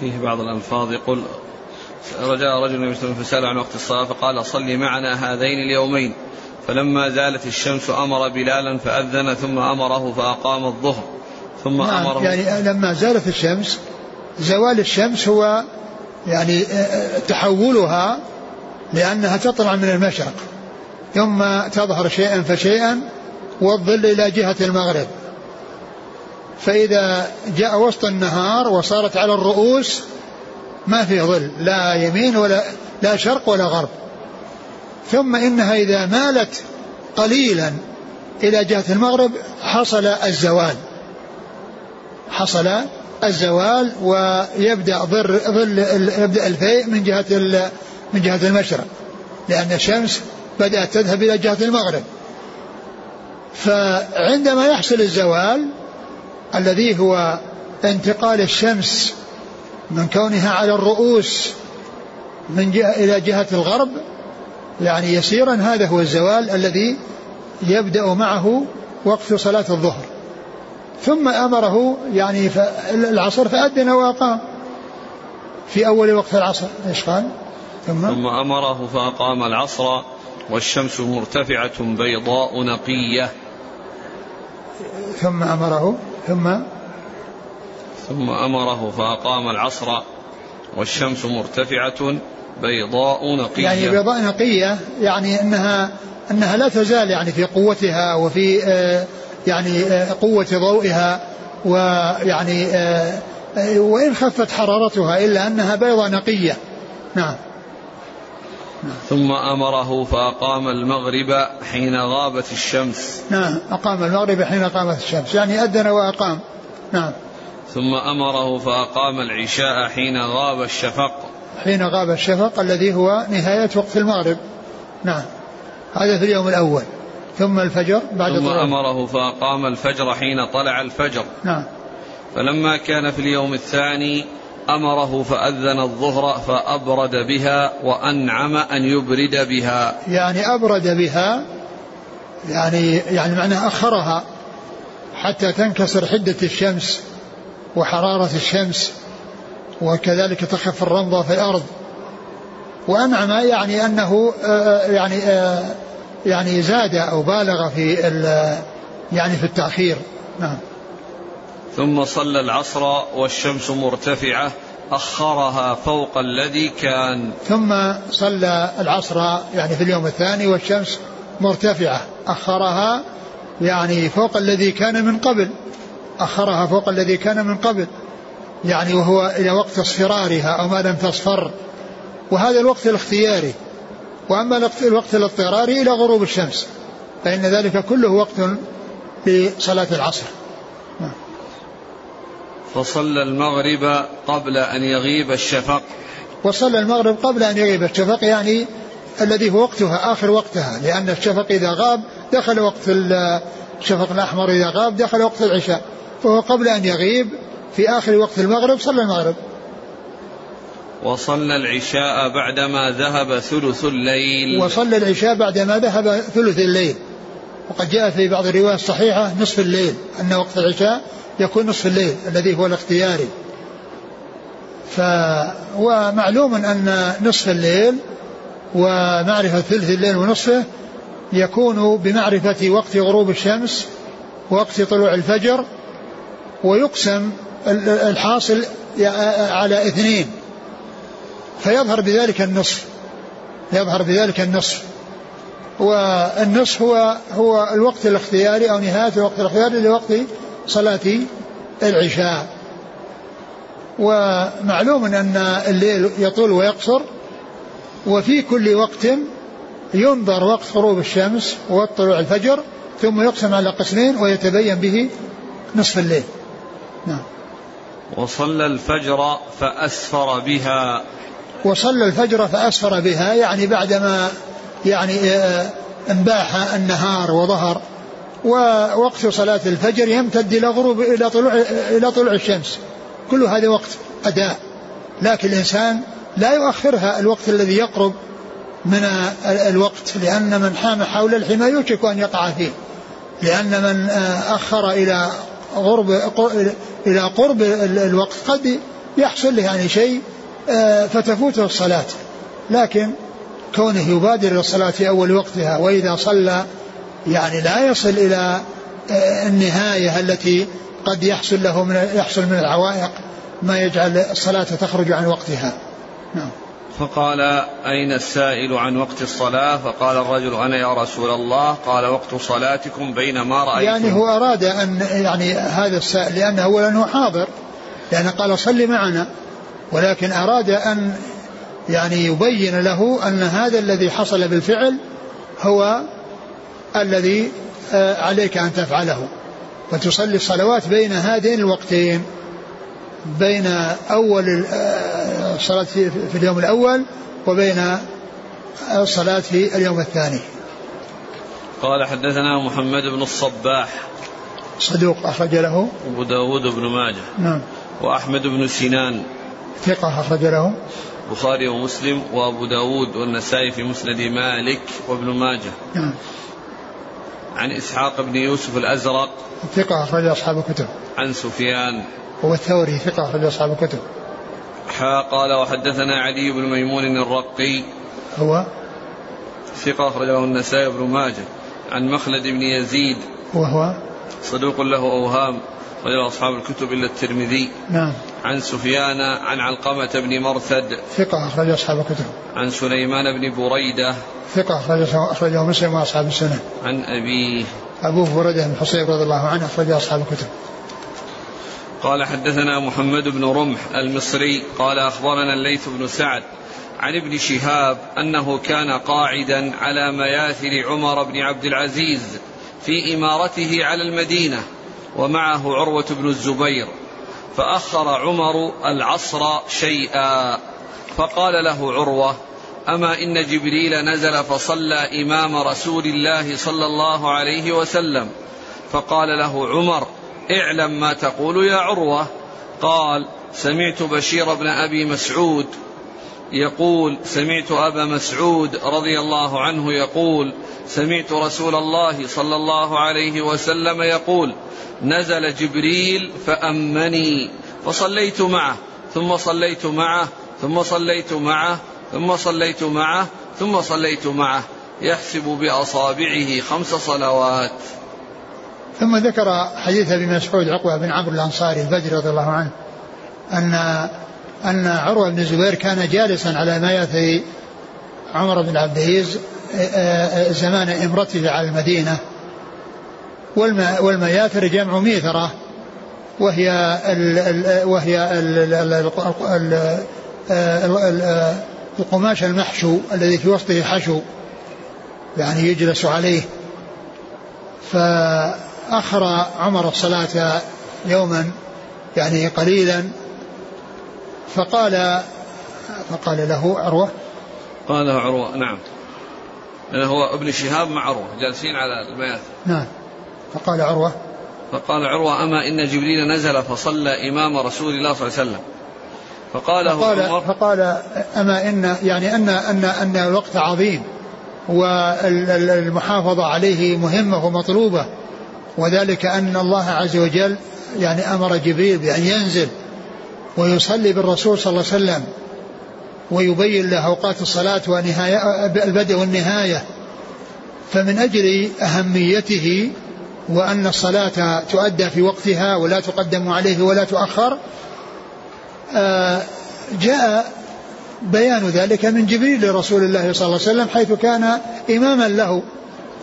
فيه بعض الألفاظ يقول رجاء رجل يسلم فسأل عن وقت الصلاة فقال صلي معنا هذين اليومين. فلما زالت الشمس أمر بلالا فأذن ثم أمره فأقام الظهر. ثم نعم أمره يعني لما زالت الشمس زوال الشمس هو يعني تحولها لأنها تطلع من المشرق. ثم تظهر شيئا فشيئا والظل إلى جهة المغرب. فإذا جاء وسط النهار وصارت على الرؤوس ما في ظل لا يمين ولا لا شرق ولا غرب. ثم إنها إذا مالت قليلا إلى جهة المغرب حصل الزوال. حصل الزوال ويبدأ ظل, يبدأ الفيء من جهة من جهة المشرق لأن الشمس بدأت تذهب إلى جهة المغرب. فعندما يحصل الزوال الذي هو انتقال الشمس من كونها على الرؤوس من جهة إلى جهة الغرب يعني يسيرا هذا هو الزوال الذي يبدأ معه وقت صلاة الظهر. ثم أمره يعني العصر فأذن وأقام في أول وقت العصر إيش قال؟ ثم, ثم أمره فأقام العصر والشمس مرتفعة بيضاء نقية. ثم أمره ثم؟ ثم أمره فأقام العصر والشمس مرتفعة بيضاء نقية. يعني بيضاء نقية يعني أنها أنها لا تزال يعني في قوتها وفي آه، يعني آه، قوة ضوئها ويعني آه، وإن خفت حرارتها إلا أنها بيضاء نقية. نعم. ثم أمره فأقام المغرب حين غابت الشمس. نعم أقام المغرب حين غابت الشمس. يعني أذن وأقام. نعم. ثم أمره فأقام العشاء حين غاب الشفق. حين غاب الشفق الذي هو نهاية وقت المغرب. نعم. هذا في اليوم الأول. ثم الفجر بعد ثم طلع. أمره فأقام الفجر حين طلع الفجر. نعم. فلما كان في اليوم الثاني أمره فأذن الظهر فأبرد بها وأنعم أن يبرد بها. يعني أبرد بها يعني يعني معناه أخرها حتى تنكسر حدة الشمس. وحرارة الشمس وكذلك تخف الرمضة في الأرض. وأنعم يعني أنه آه، يعني آه، يعني زاد أو بالغ في يعني في التأخير. نعم. ثم صلى العصر والشمس مرتفعة أخرها فوق الذي كان. ثم صلى العصر يعني في اليوم الثاني والشمس مرتفعة أخرها يعني فوق الذي كان من قبل. أخرها فوق الذي كان من قبل يعني وهو إلى وقت اصفرارها أو ما لم تصفر. وهذا الوقت الاختياري. وأما الوقت الاضطراري إلى غروب الشمس فإن ذلك كله وقت لصلاة العصر. فصلى المغرب قبل أن يغيب الشفق. وصلى المغرب قبل أن يغيب الشفق يعني الذي هو وقتها آخر وقتها لأن الشفق إذا غاب دخل وقت الشفق الأحمر إذا غاب دخل وقت العشاء. فهو قبل أن يغيب في آخر وقت المغرب صلى المغرب. وصلى العشاء بعدما ذهب ثلث الليل. وصلى العشاء بعدما ذهب ثلث الليل. وقد جاء في بعض الروايات الصحيحة نصف الليل أن وقت العشاء يكون نصف الليل الذي هو الاختياري. ف ومعلوم أن نصف الليل ومعرفة ثلث الليل ونصفه يكون بمعرفة وقت غروب الشمس وقت طلوع الفجر ويقسم الحاصل على اثنين. فيظهر بذلك النصف. يظهر بذلك النصف. والنصف هو هو الوقت الاختياري أو نهاية الوقت الاختياري لوقت صلاة العشاء. ومعلوم أن الليل يطول ويقصر وفي كل وقت ينظر وقت غروب الشمس ووقت طلوع الفجر ثم يقسم على قسمين ويتبين به نصف الليل. نعم. وصلى الفجر فأسفر بها. وصلى الفجر فأسفر بها يعني بعدما يعني آه، انباح النهار وظهر. ووقت صلاة الفجر يمتد إلى غروب إلى طلوع إلى طلوع الشمس. كل هذا وقت أداء. لكن الإنسان لا يؤخرها الوقت الذي يقرب من الوقت لأن من حام حول الحمى يوشك أن يقع فيه. لأن من آه، أخر إلى غرب إلى قرب الوقت قد يحصل له يعني شيء آه، فتفوته الصلاة. لكن كونه يبادر إلى الصلاة في أول وقتها وإذا صلى يعني لا يصل إلى آه، النهاية التي قد يحصل له من يحصل من العوائق ما يجعل الصلاة تخرج عن وقتها. نعم. فقال أين السائل عن وقت الصلاة؟ فقال الرجل أنا يا رسول الله. قال وقت صلاتكم بينما رأيتم. يعني هو أراد أن يعني هذا السائل لأنه أولا هو حاضر لأنه قال صل معنا. ولكن أراد أن يعني يبين له أن هذا الذي حصل بالفعل هو الذي آه، عليك أن تفعله. وتصلي الصلوات بين هذين الوقتين. بين أول الصلاة آه، في اليوم الأول وبين الصلاة في اليوم الثاني. قال حدثنا محمد بن الصباح. صدوق أخرج له. أبو داود بن ماجه. نعم. وأحمد بن سنان. ثقة أخرج له. البخاري ومسلم وأبو داود والنسائي في مسند مالك وابن ماجه. نعم. عن إسحاق بن يوسف الأزرق. ثقة أخرج أصحاب الكتب. عن سفيان. هو الثوري ثقة أخرج أصحاب الكتب. حا قال وحدثنا علي بن ميمون الرقي. هو؟ ثقة أخرجه النسائي بن ماجه. عن مخلد بن يزيد. وهو صدوق له أوهام أخرجه أصحاب الكتب إلا الترمذي. نعم. عن سفيان عن علقمة بن مرثد. ثقة أخرج أصحاب الكتب. عن سليمان بن بريدة. ثقة أخرجه مسلم وأصحاب السنة. عن أبيه. أبوه بريدة بن حصيب رضي الله عنه أخرج أصحاب الكتب. قال حدثنا محمد بن رمح المصري قال أخبرنا الليث بن سعد عن ابن شهاب أنه كان قاعدا على مياثر عمر بن عبد العزيز في إمارته على المدينة ومعه عروة بن الزبير فأخر عمر العصر شيئا فقال له عروة أما إن جبريل نزل فصلى إمام رسول الله صلى الله عليه وسلم؟ فقال له عمر اعلم ما تقول يا عروة. قال سمعت بشير بن أبي مسعود يقول سمعت أبا مسعود رضي الله عنه يقول سمعت رسول الله صلى الله عليه وسلم يقول نزل جبريل فأمني فصليت معه ثم صليت معه ثم صليت معه ثم صليت معه ثم صليت معه يحسب بأصابعه خمس صلوات. ثم ذكر حديث أبي مسعود عقبة بن عمرو الأنصاري البدري رضي الله عنه ان أن عروة بن الزبير كان جالسا على ميث عمر بن عبد العزيز زمان امرته على المدينة والمياثر جمع ميثرة وهي ال وهي القماش المحشو الذي في وسطه حشو يعني يجلس عليه. فأخر عمر الصلاة يوما يعني قليلا فقال فقال له عروة. قال له عروة نعم. هو ابن شهاب مع عروة جالسين على المياثر نعم. فقال عروة. فقال عروة أما إن جبريل نزل فصلى إمام رسول الله صلى الله عليه وسلم. فقال فقال, عمر فقال أما إن يعني أن أن أن الوقت عظيم والمحافظة عليه مهمة ومطلوبة. وذلك أن الله عز وجل يعني أمر جبريل بأن ينزل ويصلي بالرسول صلى الله عليه وسلم ويبين له أوقات الصلاة ونهاية البدء والنهاية. فمن أجل أهميته وأن الصلاة تؤدى في وقتها ولا تقدم عليه ولا تؤخر آه، جاء بيان ذلك من جبريل لرسول الله صلى الله عليه وسلم حيث كان إماما له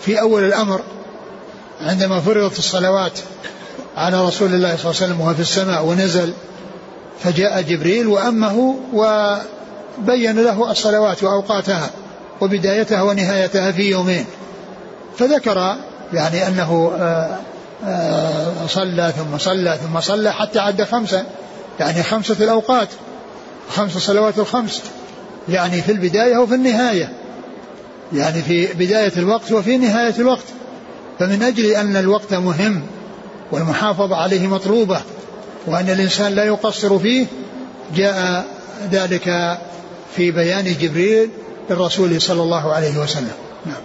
في أول الأمر. عندما فرضت الصلوات على رسول الله صلى الله عليه وسلم وهو في السماء ونزل فجاء جبريل وأمه وبين له الصلوات وأوقاتها وبدايتها ونهايتها في يومين. فذكر يعني أنه آه، آه، صلى ثم صلى ثم صلى حتى عد خمسة يعني خمسة الأوقات خمس صلوات الخمس يعني في البداية وفي النهاية يعني في بداية الوقت وفي نهاية الوقت. فمن أجل أن الوقت مهم والمحافظة عليه مطلوبة وأن الإنسان لا يقصر فيه جاء ذلك في بيان جبريل للرسول صلى الله عليه وسلم. نعم.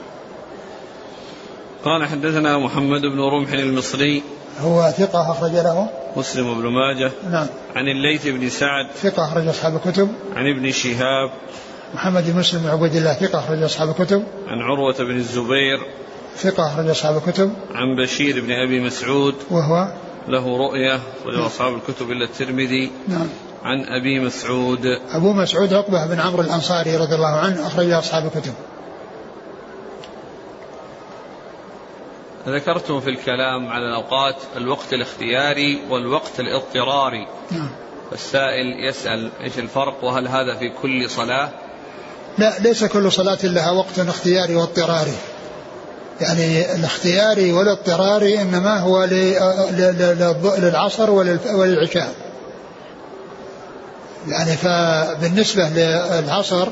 قال حدثنا محمد بن رمح المصري. هو ثقة أخرج له؟ مسلم بن ماجه. نعم. عن الليث بن سعد. ثقة أخرج أصحاب الكتب. عن ابن شهاب. محمد بن مسلم بن عبيد الله ثقة أخرج أصحاب الكتب. عن عروة بن الزبير. ثقة أخرج أصحاب الكتب. عن بشير بن أبي مسعود. وهو له رؤية أخرج أصحاب الكتب إلا الترمذي. نعم. عن أبي مسعود. أبو مسعود عقبة بن عمرو الأنصاري رضي الله عنه أخرج أصحاب الكتب. ذكرتم في الكلام على الأوقات الوقت الاختياري والوقت الاضطراري. نعم. السائل يسأل إيش الفرق وهل هذا في كل صلاة؟ لا ليس كل صلاة لها وقت اختياري واضطراري. يعني الاختياري والاضطراري إنما هو للعصر وللعشاء. يعني فبالنسبة للعصر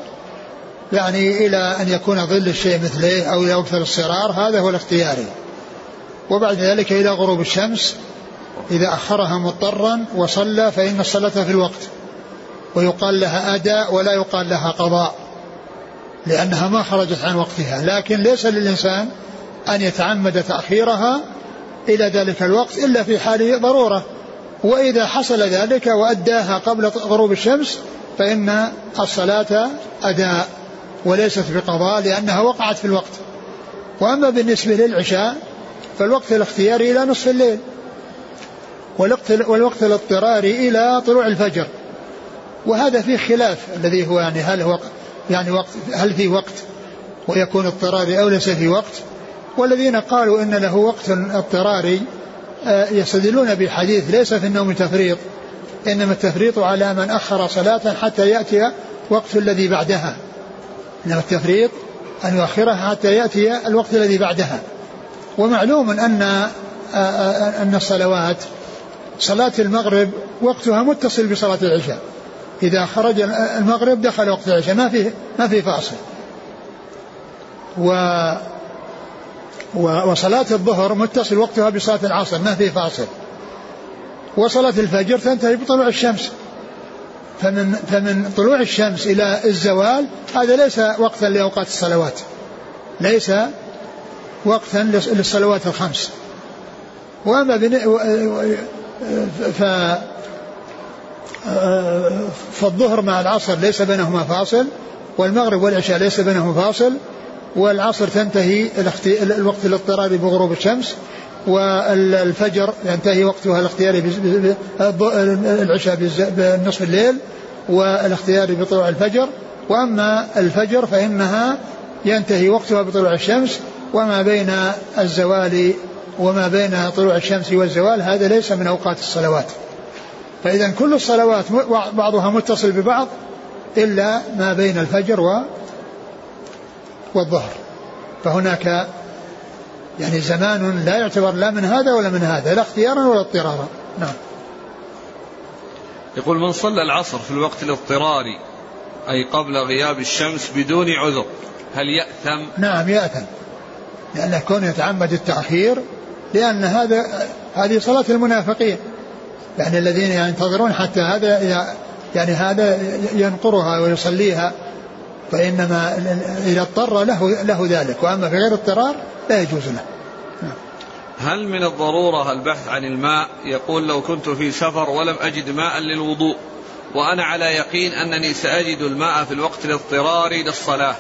يعني إلى أن يكون ظل الشيء مثله أو إلى وقت الاصفرار هذا هو الاختياري. وبعد ذلك إلى غروب الشمس إذا أخرها مضطرا وصلى فإن الصلاة في الوقت. ويقال لها أداء ولا يقال لها قضاء لأنها ما خرجت عن وقتها. لكن ليس للإنسان أن يتعمد تأخيرها إلى ذلك الوقت إلا في حال ضرورة. وإذا حصل ذلك وأداها قبل غروب الشمس فإن الصلاة أداء وليست بقضاء لأنها وقعت في الوقت. وأما بالنسبة للعشاء فالوقت الاختياري إلى نصف الليل والوقت, الاضطراري إلى طلوع الفجر. وهذا فيه خلاف الذي هو يعني هل هو يعني وقت هل في وقت ويكون اضطراري أو ليس في وقت. والذين قالوا إن له وقت اضطراري آه، يستدلون بحديث ليس في النوم تفريط إنما التفريط على من أخر صلاة حتى يأتي وقت الذي بعدها. إنما التفريط أن يؤخرها حتى يأتي الوقت الذي بعدها. ومعلوم أن آه، آه، أن الصلوات صلاة المغرب وقتها متصل بصلاة العشاء. إذا خرج المغرب دخل وقت العشاء ما في ما في فاصل. و وصلاة الظهر متصل وقتها بصلاة العصر ما في فاصل. وصلاة الفجر تنتهي بطلوع الشمس. فمن فمن طلوع الشمس إلى الزوال هذا ليس وقتا لأوقات الصلوات. ليس وقتا للصلوات الخمس. وأما ف فالظهر مع العصر ليس بينهما فاصل والمغرب والعشاء ليس بينهما فاصل. والعصر تنتهي الوقت الاضطراري بغروب الشمس والفجر ينتهي وقتها الاختياري العشاء بنصف الليل والاختياري بطلوع الفجر. وأما الفجر فإنها ينتهي وقتها بطلوع الشمس وما بين الزوال وما بين طلوع الشمس والزوال هذا ليس من أوقات الصلوات. فإذا كل الصلوات بعضها متصل ببعض إلا ما بين الفجر والظهر. فهناك يعني زمان لا يعتبر لا من هذا ولا من هذا لا اختيارا ولا اضطرارا. نعم. يقول من صلى العصر في الوقت الاضطراري أي قبل غياب الشمس بدون عذر هل يأثم؟ نعم يأثم. لأنه كون يتعمد التأخير لأن هذا هذه صلاة المنافقين. يعني الذين ينتظرون حتى هذا يعني هذا ينقرها ويصليها. فإنما إذا اضطر له له ذلك وأما في غير اضطرار لا يجوز له. هل من الضرورة البحث عن الماء؟ يقول لو كنت في سفر ولم أجد ماء للوضوء وأنا على يقين أنني سأجد الماء في الوقت الاضطراري للصلاة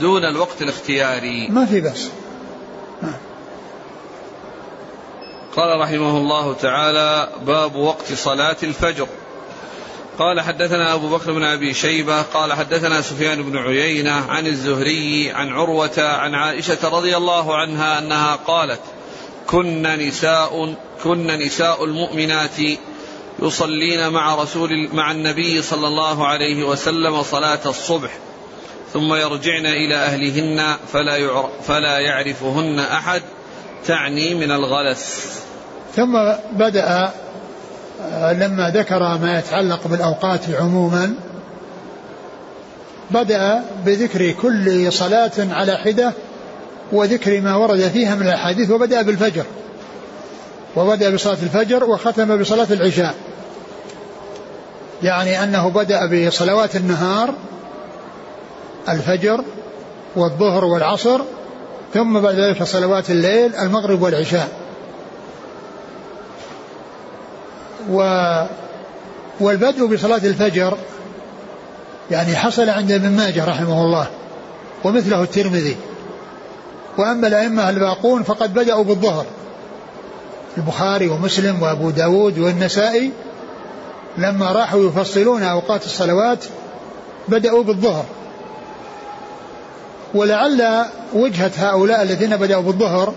دون الوقت الاختياري. ما في بس قال رحمه الله تعالى باب وقت صلاة الفجر. قال حدثنا أبو بكر بن أبي شيبة قال حدثنا سفيان بن عيينة عن الزهري عن عروة عن عائشة رضي الله عنها أنها قالت كن نساء كن نساء المؤمنات يصلين مع رسول مع النبي صلى الله عليه وسلم صلاة الصبح ثم يرجعن إلى أهلهن فلا فلا يعرفهن أحد تعني من الغلس. ثم بدأ لما ذكر ما يتعلق بالأوقات عموما بدأ بذكر كل صلاة على حدة وذكر ما ورد فيها من الأحاديث وبدأ بالفجر. وبدأ بصلاة الفجر وختم بصلاة العشاء. يعني أنه بدأ بصلوات النهار الفجر والظهر والعصر ثم بعد ذلك صلوات الليل المغرب والعشاء. و والبدء بصلاة الفجر يعني حصل عند ابن ماجه رحمه الله ومثله الترمذي. وأما الأئمة الباقون فقد بدأوا بالظهر. البخاري ومسلم وأبو داود والنسائي لما راحوا يفصلون أوقات الصلوات بدأوا بالظهر. ولعل وجهة هؤلاء الذين بدأوا بالظهر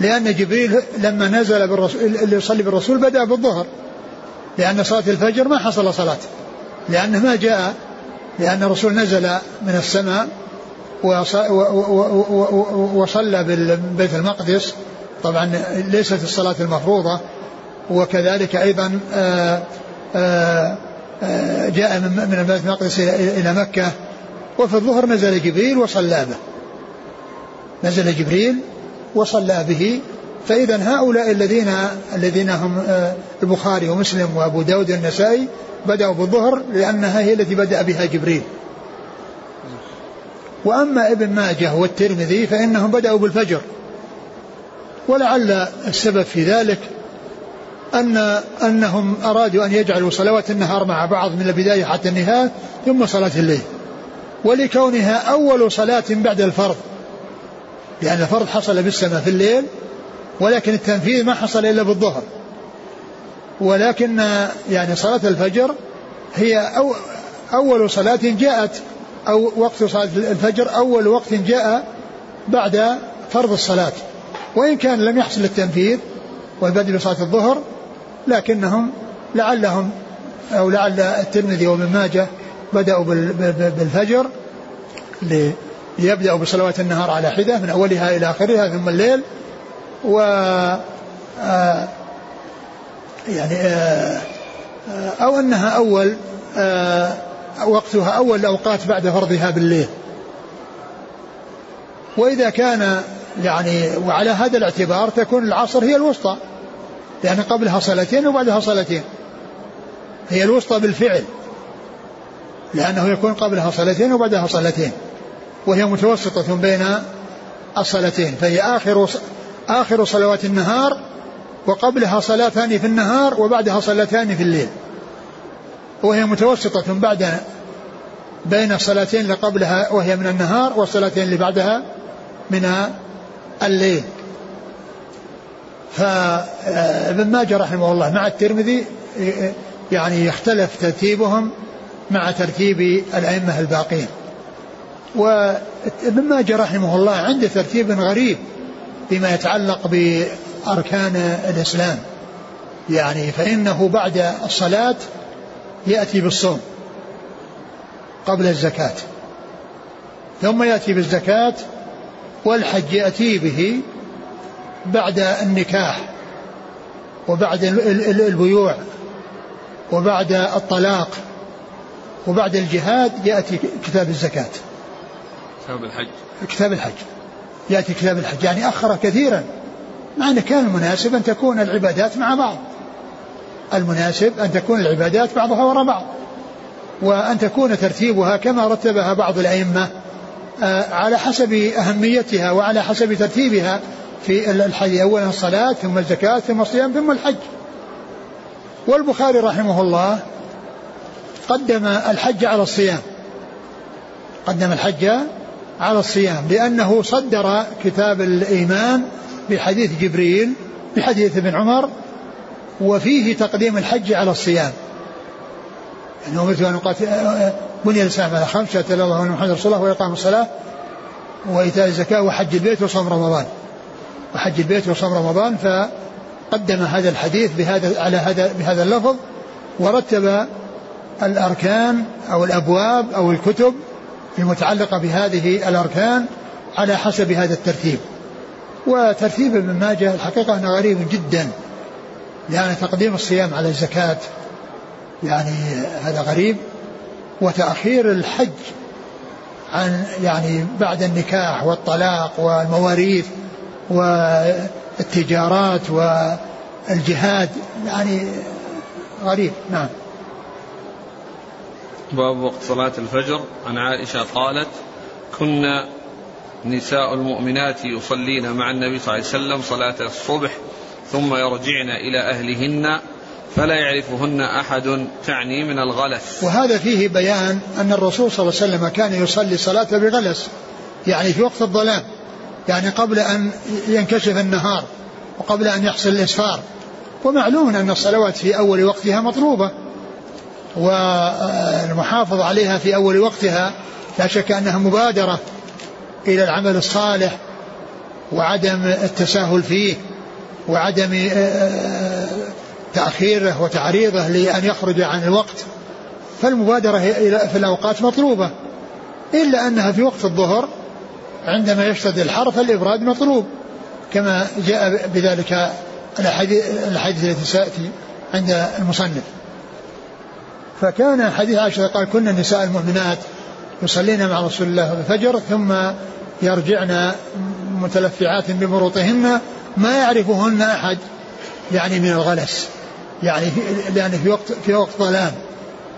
لأن جبريل لما نزل بالرسول اللي يصلي بالرسول بدأ بالظهر. لأن صلاة الفجر ما حصل صلاة. لأنه ما جاء لأن الرسول نزل من السماء وصلى بالبيت المقدس. طبعا ليست الصلاة المفروضة. وكذلك أيضا آه، آه، آه، جاء من البيت المقدس إلى مكة. وفي الظهر نزل جبريل وصلى به. نزل جبريل وصلى به. فإذا هؤلاء الذين الذين هم البخاري ومسلم وأبو داود والنسائي بدأوا بالظهر لأنها هي التي بدأ بها جبريل. وأما ابن ماجه والترمذي فإنهم بدأوا بالفجر. ولعل السبب في ذلك أن أنهم أرادوا أن يجعلوا صلوات النهار مع بعض من البداية حتى النهاية ثم صلاة الليل. ولكونها أول صلاة بعد الفرض لأن الفرض حصل بالسماء في الليل ولكن التنفيذ ما حصل إلا بالظهر. ولكن يعني صلاة الفجر هي أو أول صلاة جاءت أو وقت صلاة الفجر أول وقت جاء بعد فرض الصلاة. وإن كان لم يحصل التنفيذ والبدء بصلاة الظهر لكنهم لعلهم أو لعل الترمذي وابن ماجه بدأوا بالفجر ليبدأوا بصلوات النهار على حدة من أولها إلى آخرها ثم الليل و آه، يعني آه، آه، أو أنها أول وقتها أول الأوقات بعد فرضها بالليل. وإذا كان يعني وعلى هذا الاعتبار تكون العصر هي الوسطى لأن قبلها صلاتين وبعدها صلاتين. هي الوسطى بالفعل لأنه يكون قبلها صلاتين وبعدها صلاتين وهي متوسطة بين الصلاتين فهي آخر آخر صلوات النهار وقبلها صلاتان في النهار وبعدها صلاتان في الليل. وهي متوسطة بعد بين الصلاتين اللي قبلها وهي من النهار والصلاتين اللي بعدها من الليل. فابن ماجه رحمه الله مع الترمذي يعني يختلف ترتيبهم مع ترتيب الأئمة الباقين. وابن ماجه رحمه الله عنده ترتيب غريب. فيما يتعلق بأركان الإسلام. يعني فإنه بعد الصلاة يأتي بالصوم قبل الزكاة. ثم يأتي بالزكاة والحج يأتي به بعد النكاح وبعد البيوع وبعد الطلاق وبعد الجهاد يأتي كتاب الزكاة. كتاب الحج. كتاب الحج. يأتي كتاب الحج يعني أخر كثيرا مع أنه كان المناسب أن تكون العبادات مع بعض. المناسب أن تكون العبادات بعضها وراء بعض وأن تكون ترتيبها كما رتبها بعض الأئمة آه، على حسب أهميتها وعلى حسب ترتيبها في الحج. أولا الصلاة ثم الزكاة ثم الصيام ثم الحج. والبخاري رحمه الله قدم الحج على الصيام. قدم الحج على الصيام لأنه صدر كتاب الإيمان بحديث جبريل بحديث ابن عمر وفيه تقديم الحج على الصيام. يعني أمرت أن أقاتل بني الإسلام على خمس الله وأن محمد رسول الله وإقام الصلاة وإيتاء الزكاة وحج البيت وصوم رمضان. وحج البيت وصوم رمضان فقدم هذا الحديث بهذا على هذا بهذا اللفظ ورتب الأركان أو الأبواب أو الكتب المتعلقة بهذه الأركان على حسب هذا الترتيب. وترتيب ابن ماجه الحقيقة أنه غريب جدا. يعني تقديم الصيام على الزكاة يعني هذا غريب. وتأخير الحج عن يعني بعد النكاح والطلاق والمواريث والتجارات والجهاد يعني غريب. نعم. باب وقت صلاة الفجر. عن عائشة قالت كنا نساء المؤمنات يصلين مع النبي صلى الله عليه وسلم صلاة الصبح ثم يرجعن إلى أهلهن فلا يعرفهن أحد تعني من الغلس. وهذا فيه بيان أن الرسول صلى الله عليه وسلم كان يصلي صلاة بغلس يعني في وقت الظلام يعني قبل أن ينكشف النهار وقبل أن يحصل الإسفار. ومعلوم أن الصلوات في أول وقتها مطلوبة. والمحافظة عليها في أول وقتها لا شك أنها مبادرة إلى العمل الصالح وعدم التساهل فيه وعدم آه، آه، تأخيره وتعريضه لأن يخرج عن الوقت. فالمبادرة في الأوقات مطلوبة إلا أنها في وقت الظهر عندما يشتد الحر فالإبراد مطلوب كما جاء بذلك الأحاديث التي سيأتي عند المصنف. فكان حديث عائشة قال كنا النساء المؤمنات يصلين مع رسول الله الفجر ثم يرجعن متلفعات بمروطهن ما يعرفهن أحد يعني من الغلس يعني في يعني في وقت في وقت ظلام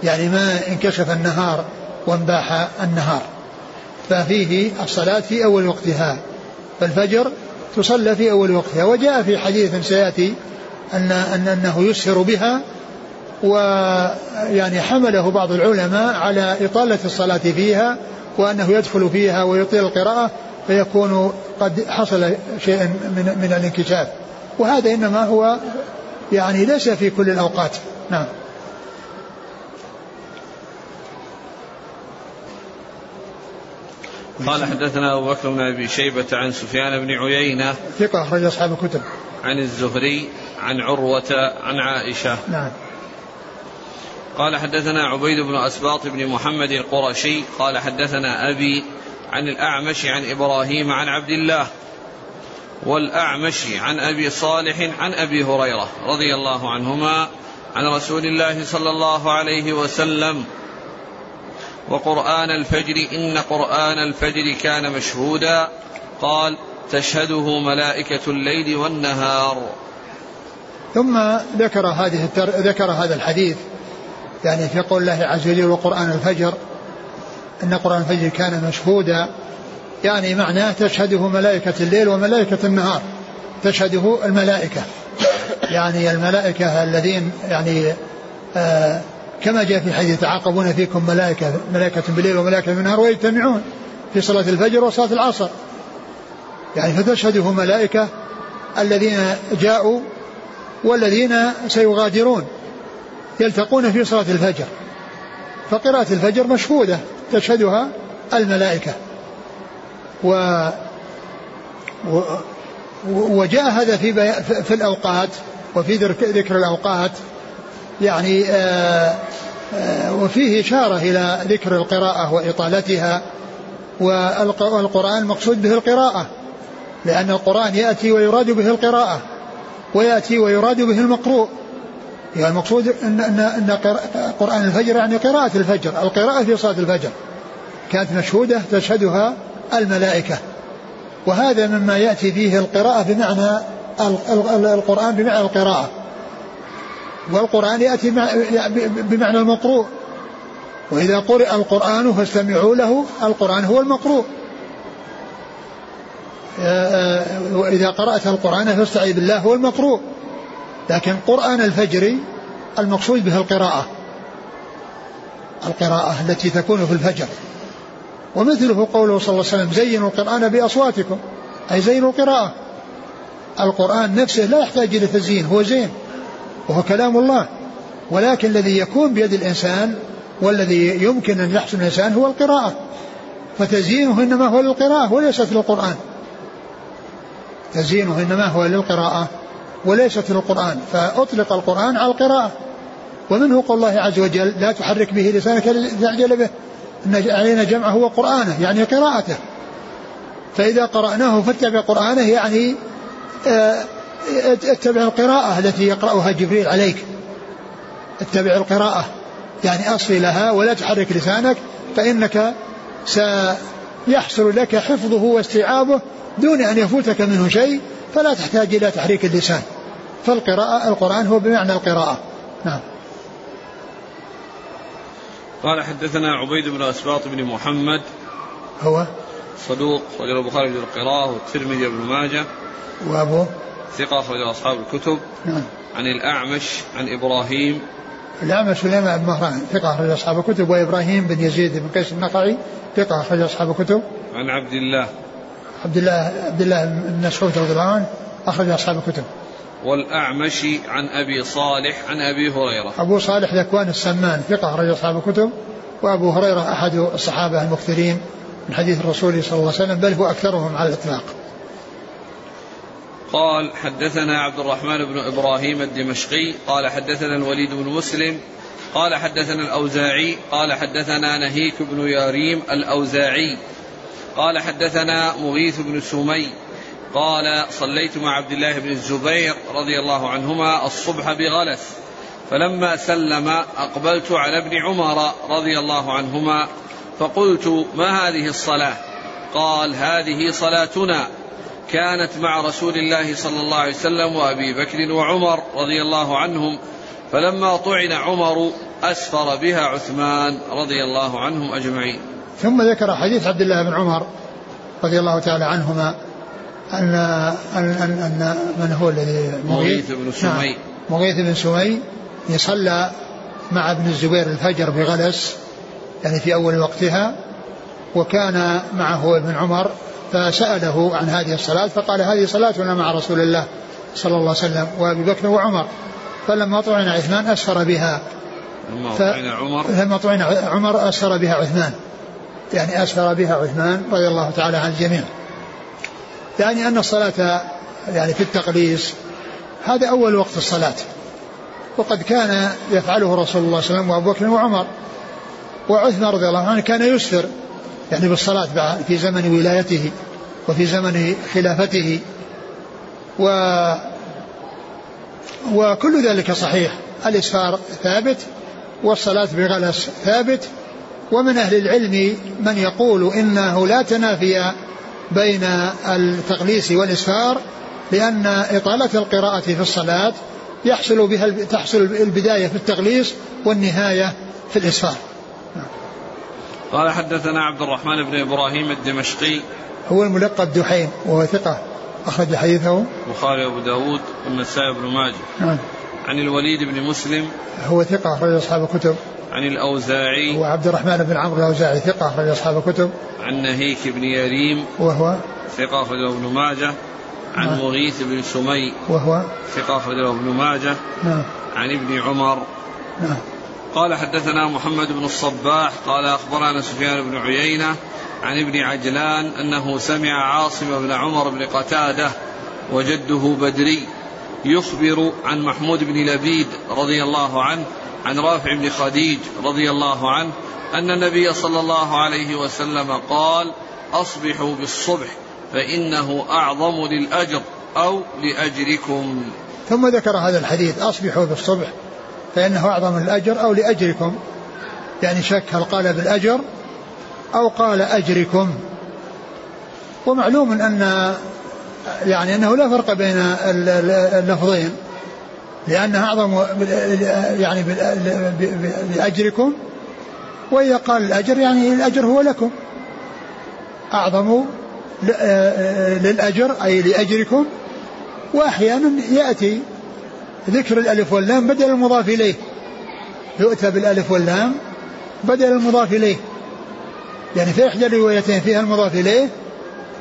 يعني ما انكشف النهار وانباح النهار. ففيه الصلاة في أول وقتها فالفجر تصلى في أول وقتها. وجاء في حديث سيأتي أن أنه يسهر بها ويعني حمله بعض العلماء على إطالة الصلاة فيها وأنه يدخل فيها ويطيل القراءة فيكون قد حصل شيء من, من الانكشاف. وهذا إنما هو يعني ليس في كل الأوقات. نعم. قال حدثنا أبو بكر بن أبي شيبة عن سفيان بن عيينة ثقة أخرج أصحاب الكتب. عن الزهري عن عروة عن عائشة. نعم. قال حدثنا عبيد بن أسباط بن محمد القرشي قال حدثنا أبي عن الأعمش عن إبراهيم عن عبد الله والأعمش عن أبي صالح عن أبي هريرة رضي الله عنهما عن رسول الله صلى الله عليه وسلم وقرآن الفجر إن قرآن الفجر كان مشهودا قال تشهده ملائكة الليل والنهار ثم ذكر هذه. ذكر هذا الحديث يعني في قول الله عز وجل وقرآن الفجر إن قرآن الفجر كان مشهودا يعني معناه تشهده ملائكة الليل وملائكة النهار تشهده الملائكة. يعني الملائكة الذين يعني آه كما جاء في حديث يتعاقبون فيكم ملائكة ملائكة بالليل وملائكة بالنهار ويجتمعون في صلاة الفجر وصلاة العصر. يعني فتشهده ملائكة الذين جاءوا والذين سيغادرون. يلتقون في صلاة الفجر. فقراءة الفجر مشهودة تشهدها الملائكة. و وجاء هذا في في الأوقات وفي ذكر الأوقات. يعني آآ آآ وفيه إشارة إلى ذكر القراءة وإطالتها. والقرآن المقصود به القراءة لأن القرآن يأتي ويراد به القراءة ويأتي ويراد به المقروء. يعني المقصود أن, أن, أن قرآن الفجر يعني قراءة الفجر القراءة في صلاة الفجر. كانت مشهودة تشهدها الملائكة. وهذا مما يأتي فيه القراءة بمعنى القرآن بمعنى القراءة. والقرآن يأتي بمعنى المقروء. وإذا قرئ القرآن فاستمعوا له القرآن هو المقروء. وإذا قرأت القرآن فاستعذ بالله هو المقروء. لكن قرآن الفجر المقصود به القراءة. القراءة التي تكون في الفجر. ومثله قوله صلى الله عليه وسلم زينوا القرآن بأصواتكم. أي زينوا القراءة. القرآن نفسه لا يحتاج إلى تزيين هو زين وهو كلام الله. ولكن الذي يكون بيد الإنسان والذي يمكن أن يحسن الإنسان هو القراءة. فتزيينه إنما هو للقراءة وليست للقرآن. تزيينه إنما هو للقراءة. وليست للقرآن فأطلق القرآن على القراءة. ومنه قول الله عز وجل لا تحرك به لسانك لتعجل به. إن علينا جمعه وقرآنه يعني قراءته. فإذا قرأناه فاتبع قرآنه يعني آه، اتبع القراءة التي يقرأها جبريل عليك. اتبع القراءة. يعني أصغي لها ولا تحرك لسانك فإنك سيحصل لك حفظه واستيعابه دون أن يفوتك منه شيء. فلا تحتاج إلى تحريك اللسان. فالقراءة القرآن هو بمعنى القراءة. نعم. قال حدثنا عبيد بن أسباط بن محمد. هو؟ صدوق رجل البخاري بن القراءة والترمذي بن ماجه. وأبوه ثقة أخرج أصحاب الكتب. نعم. عن الأعمش عن إبراهيم. الأعمش سليمان بن مهران ثقة أخرج أصحاب الكتب. وإبراهيم بن يزيد بن قيس النقعي ثقة أخرج أصحاب الكتب. عن عبد الله. عبد الله عبد الله بن مسعود رضي الله عنه أخرج أصحاب الكتب. والأعمش عن أبي صالح عن أبي هريرة. أبو صالح ذكوان السمان ثقة أخرج أصحاب الكتب. وأبو هريرة أحد الصحابة المكثرين من حديث الرسول صلى الله عليه وسلم بل هو أكثرهم على الإطلاق. قال حدثنا عبد الرحمن بن إبراهيم الدمشقي قال حدثنا الوليد بن مسلم قال حدثنا الأوزاعي قال حدثنا نهيك بن ياريم الأوزاعي. قال حدثنا مغيث بن سمي قال صليت مع عبد الله بن الزبير رضي الله عنهما الصبح بغلس فلما سلم أقبلت على ابن عمر رضي الله عنهما فقلت ما هذه الصلاة قال هذه صلاتنا كانت مع رسول الله صلى الله عليه وسلم وأبي بكر وعمر رضي الله عنهم فلما طعن عمر أسفر بها عثمان رضي الله عنهم أجمعين. ثم ذكر حديث عبد الله بن عمر رضي الله تعالى عنهما ان ان ان, أن من هو الذي مغيث؟ بن سمي. نعم مغيث بن سمي يصلى مع ابن الزبير الفجر بغلس يعني في أول وقتها وكان معه ابن عمر فسأله عن هذه الصلاة فقال هذه صلاتنا مع رسول الله صلى الله عليه وسلم وأبي بكر وعمر. فلما طعن عثمان أسفر بها. لما طعن عمر؟ لما طعن عمر أسفر بها عثمان. يعني أسفر بها عثمان رضي الله تعالى عن الجميع. يعني أن الصلاة يعني في التقليص هذا أول وقت الصلاة. وقد كان يفعله رسول الله صلى الله عليه وسلم وأبو بكر وعمر. وعثمان رضي الله عنه كان يسفر يعني بالصلاة في زمن ولايته وفي زمن خلافته. و وكل ذلك صحيح. الإسفار ثابت والصلاة بغلس ثابت. ومن أهل العلم من يقول إنه لا تنافي بين التغليس والإسفار لأن إطالة القراءة في الصلاة يحصل بها تحصل البداية في التغليس والنهاية في الإسفار. قال حدثنا عبد الرحمن بن إبراهيم الدمشقي. هو الملقب دحيم وهو ثقة أخرج حديثه. البخاري وأبو داود والنسائي بن ماجه. نعم. عن الوليد بن مسلم. هو ثقة أخرج أصحاب الكتب. عن الأوزاعي. وعبد الرحمن بن عمرو الأوزاعي ثقة أخرج أصحاب الكتب. عن نهيك بن يريم. وهو؟ ثقة أخرجه ابن ماجه. عن نعم. مغيث بن سمي. وهو؟ ثقة أخرجه ابن ماجه. نعم. عن ابن عمر. نعم. قال حدثنا محمد بن الصباح. قال أخبرنا سفيان بن عيينة عن ابن عجلان أنه سمع عاصم بن عمر بن قتادة وجده بدري يخبر عن محمود بن لبيد رضي الله عنه عن رافع بن خديج رضي الله عنه أن النبي صلى الله عليه وسلم قال أصبحوا بالصبح فإنه أعظم للأجر أو لأجركم. ثم ذكر هذا الحديث أصبحوا بالصبح فإنه أعظم للأجر أو لأجركم. يعني شك هل قال بالأجر أو قال أجركم. ومعلوم أن يعني أنه لا فرق بين اللفظين. لأنه أعظم يعني بأجركم وإذا قال الأجر يعني الأجر هو لكم. أعظم للأجر أي لأجركم. وأحيانا يأتي ذكر الألف واللام بدل المضاف إليه. يؤتى بالألف واللام بدل المضاف إليه. يعني في إحدى الروايتين فيها المضاف إليه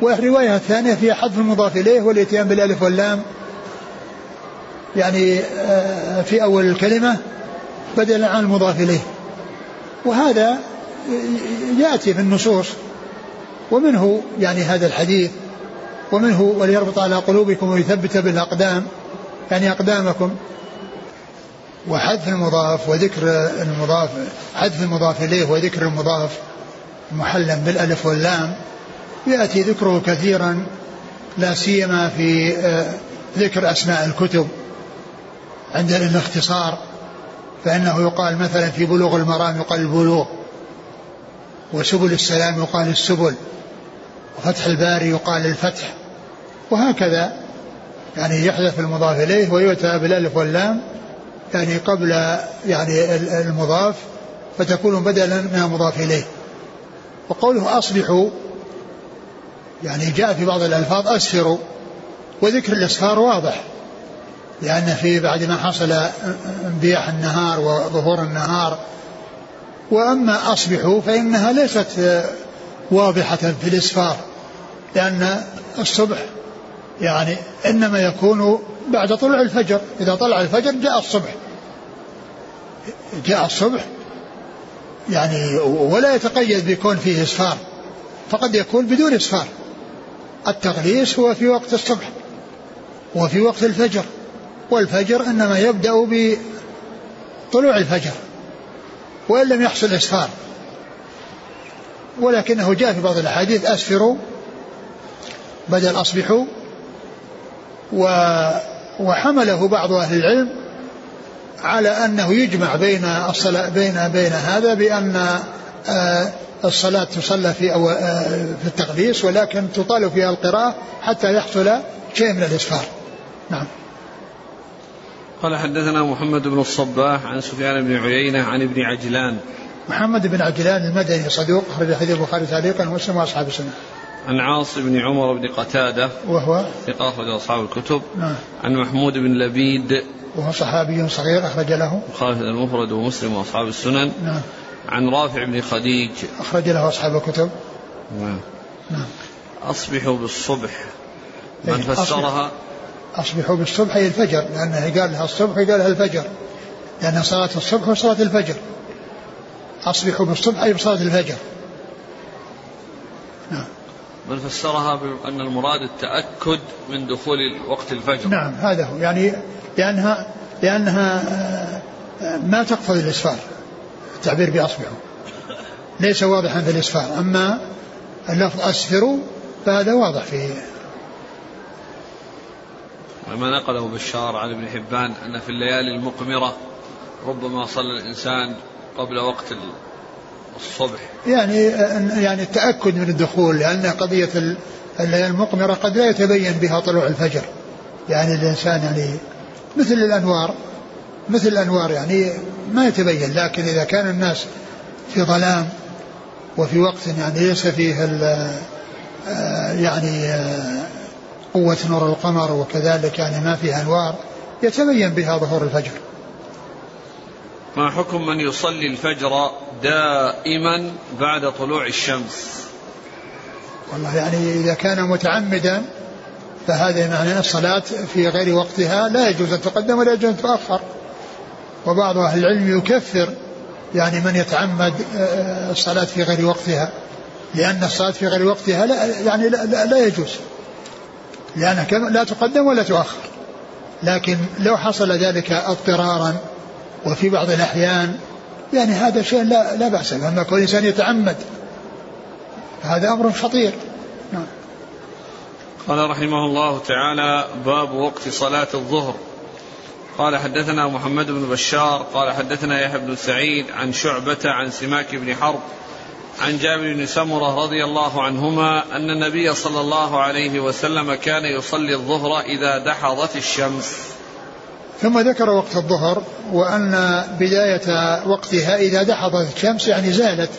والرواية الثانية فيها حذف المضاف إليه والإتيان بالألف واللام. يعني آه، في أول الكلمة بدلا عن المضاف إليه. وهذا يأتي في النصوص ومنه يعني هذا الحديث ومنه وليربط على قلوبكم ويثبت بالأقدام يعني أقدامكم. وحذف المضاف وذكر المضاف حذف المضاف إليه وذكر المضاف محلا بالألف واللام يأتي ذكره كثيرا لا سيما في آه، ذكر أسماء الكتب. عند الاختصار فإنه يقال مثلا في بلوغ المرام يقال البلوغ وسبل السلام يقال السبل وفتح الباري يقال الفتح وهكذا. يعني يحذف المضاف إليه ويؤتى بالألف واللام يعني قبل يعني المضاف فتكون بدلا من المضاف إليه. وقوله أصبحوا يعني جاء في بعض الألفاظ أسفروا وذكر الإسفار واضح. لأن في بعد ما حصل انبياح النهار وظهور النهار وأما أصبحوا فإنها ليست واضحة في الإسفار لأن الصبح يعني إنما يكون بعد طلوع الفجر إذا طلع الفجر جاء الصبح. جاء الصبح يعني ولا يتقيد بكون فيه إسفار فقد يكون بدون إسفار. التغليس هو في وقت الصبح وفي وقت الفجر. والفجر إنما يبدأ بطلوع الفجر وإن لم يحصل إسفار ولكنه جاء في بعض الأحاديث أسفروا بدل أصبحوا و وحمله بعض أهل العلم على أنه يجمع بين الصلاة بين بين هذا بأن آه، الصلاة تصلى في أو آه، في التقديس ولكن تطال فيها القراءة حتى يحصل شيء من الإسفار. نعم. قال حدثنا محمد بن الصباح عن سفيان بن عيينة عن ابن عجلان. محمد بن عجلان المدني صدوق أخرج حديث البخاري تعليقا ومسلم وأصحاب السنة. عن عاص بن عمر بن قتادة وهو؟ ثقة أخرج أصحاب الكتب. نعم. عن محمود بن لبيد وهو صحابي صغير أخرج له. البخاري المفرد ومسلم وأصحاب السنن. نعم. عن رافع بن خديج. أخرج له أصحاب الكتب. نعم. نعم. أصبحوا بالصبح. من إيه، فسرها؟ أصبحوا بالصبح أي الفجر لأنه قال لها الصبح وقال لها الفجر لأن صلاة الصبح وصلاة الفجر. أصبحوا بالصبح أي بصلاة الفجر. نعم. من فسرها بأن المراد التأكد من دخول وقت الفجر. نعم هذا هو. يعني لأنها لأنها آه، ما تقتضي الإسفار التعبير بأصبحوا. ليس واضحا في الإسفار. أما اللفظ أسفروا فهذا واضح في وما نقله بشار عن ابن حبان أن في الليالي المقمرة ربما صلى الإنسان قبل وقت الصبح. يعني يعني التأكد من الدخول لأن قضية الليالي المقمرة قد لا يتبين بها طلوع الفجر. يعني الإنسان يعني مثل الأنوار مثل الأنوار يعني ما يتبين لكن إذا كان الناس في ظلام وفي وقت يعني ليس فيه آه، يعني آه، قوة نور القمر وكذلك يعني ما فيه أنوار يتبين بها ظهور الفجر. ما حكم من يصلي الفجر دائما بعد طلوع الشمس؟ والله يعني إذا كان متعمدا فهذا معنى الصلاة في غير وقتها لا يجوز أن تقدم ولا يجوز أن تؤخر. وبعض أهل العلم يكفر يعني من يتعمد آه، الصلاة في غير وقتها لأن الصلاة في غير وقتها لا يعني لا, لا, لا يجوز. لأنها لا تقدم ولا تؤخر. لكن لو حصل ذلك اضطرارا وفي بعض الأحيان يعني هذا شيء لا, لا بأس به. أما كل إنسان يتعمد هذا أمر خطير. نعم. قال رحمه الله تعالى باب وقت صلاة الظهر. قال حدثنا محمد بن بشار قال حدثنا يحيى بن سعيد عن شعبة عن سماك بن حرب عن جابر بن سمرة رضي الله عنهما أن النبي صلى الله عليه وسلم كان يصلي الظهر إذا دحضت الشمس. ثم ذكر وقت الظهر وأن بداية وقتها إذا دحضت الشمس يعني زالت.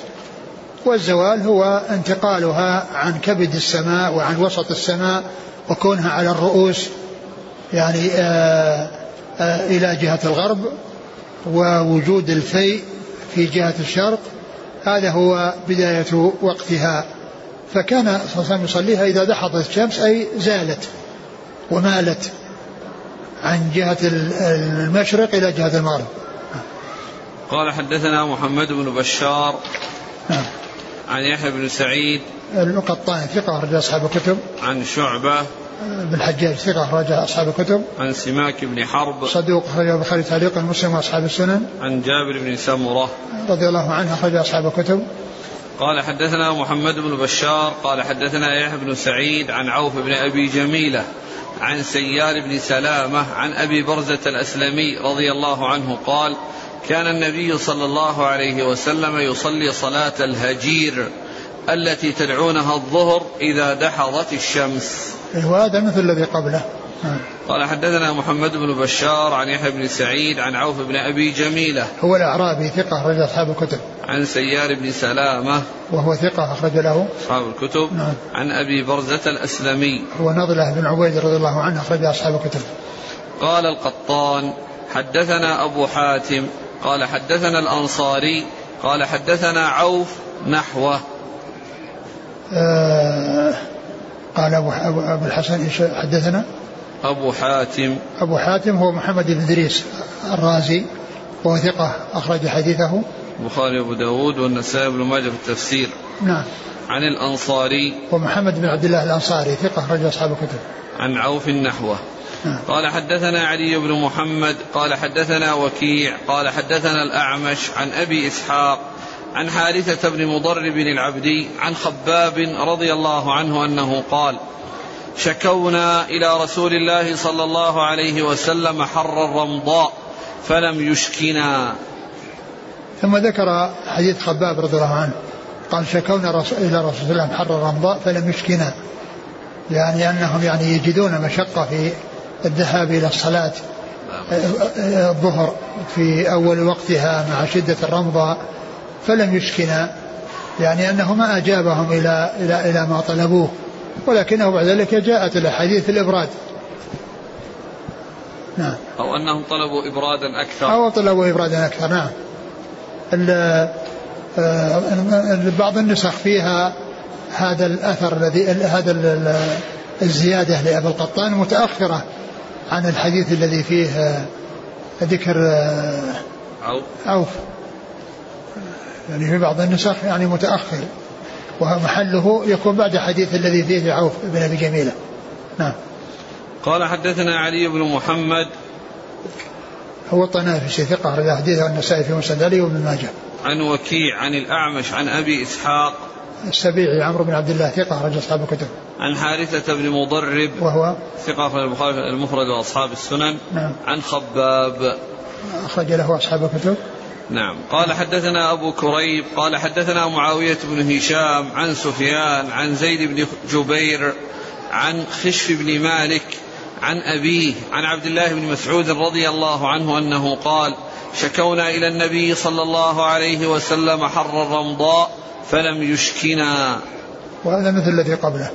والزوال هو انتقالها عن كبد السماء وعن وسط السماء وكونها على الرؤوس يعني آآ آآ إلى جهة الغرب ووجود الفيء في جهة الشرق. هذا هو بداية وقتها. فكان صلى الله عليه وسلم يصليها إذا دحضت الشمس أي زالت ومالت عن جهة المشرق إلى جهة المغرب. قال حدثنا محمد بن بشار نعم. عن يحيى بن سعيد القطان ثقة أصحاب الكتب. عن شعبة بن الحجاج ثقة رجل أصحاب الكتب. عن سماك بن حرب. صدوق أخرج البخاري تعليقا مسلم وأصحاب السنن. عن جابر بن سمرة. رضي الله عنه أخرج أصحاب الكتب. قال حدثنا محمد بن بشار. قال حدثنا يحيى بن سعيد عن عوف بن أبي جميلة عن سيار بن سلامة عن أبي برزة الأسلمي رضي الله عنه قال كان النبي صلى الله عليه وسلم يصلي صلاة الهجير. التي تدعونها الظهر إذا دحضت الشمس. وهذا مثل الذي قبله. نعم. قال حدثنا محمد بن بشار عن يحيى بن سعيد عن عوف بن أبي جميلة. هو الأعرابي ثقة أخرج أصحاب الكتب. عن سيار بن سلامة. وهو ثقة أخرج له. أصحاب الكتب. نعم. عن أبي برزة الأسلمي. هو نضله بن عبيد رضي الله عنه أخرج أصحاب الكتب. قال القطان حدثنا أبو حاتم. قال حدثنا الأنصاري. قال حدثنا عوف نحوه. آه قال أبو, أبو الحسن حدثنا؟ أبو حاتم. أبو حاتم هو محمد بن إدريس الرازي وهو ثقة أخرج حديثه. البخاري وأبو داود والنسائي بن ماجه في التفسير. نعم. عن الأنصاري. ومحمد بن عبد الله الأنصاري ثقة أخرج أصحاب الكتب. عن عوف النحوة. نعم. قال حدثنا علي بن محمد قال حدثنا وكيع قال حدثنا الأعمش عن أبي إسحاق عن حارثة بن مضرب العبدي عن خباب رضي الله عنه أنه قال شكونا إلى رسول الله صلى الله عليه وسلم حر الرمضاء فلم يشكنا. ثم ذكر حديث خباب رضي الله عنه قال شكونا إلى رسول الله حر الرمضاء فلم يشكنا. يعني أنهم يعني يجدون مشقة في الذهاب إلى الصلاة الظهر في أول وقتها مع شدة الرمضاء فلم يشكنا يعني أنه ما أجابهم إلى إلى إلى ما طلبوه ولكنه بعد ذلك جاءت الأحاديث الإبراد. نعم. أو أنهم طلبوا إبرادا أكثر. أو طلبوا إبرادا أكثر نعم. آه، بعض النسخ فيها هذا الأثر الذي هذا الزيادة لأبي القطان متأخرة عن الحديث الذي فيه آه، ذكر آه، عوف عوف يعني في بعض النسخ يعني متأخر ومحله يكون بعد حديث الذي فيه عوف بن أبي جميلة. نعم. قال حدثنا علي بن محمد. هو الطنافسي ثقة رجع حديثه النسائي في مسند علي وابن ماجه. عن وكيع عن الأعمش عن أبي إسحاق. السبيعي عمرو بن عبد الله ثقة رجل أصحاب الكتب. عن حارثة بن مضرب. وهو؟ ثقة في البخاري المفرد وأصحاب السنن. نعم. عن خباب. أخرج له أصحاب الكتب. نعم. قال حدثنا أبو كريب قال حدثنا معاوية بن هشام عن سفيان عن زيد بن جبير عن خشف بن مالك عن أبيه عن عبد الله بن مسعود رضي الله عنه أنه قال شكونا إلى النبي صلى الله عليه وسلم حر الرمضاء فلم يشكنا. وهذا مثل الذي قبله.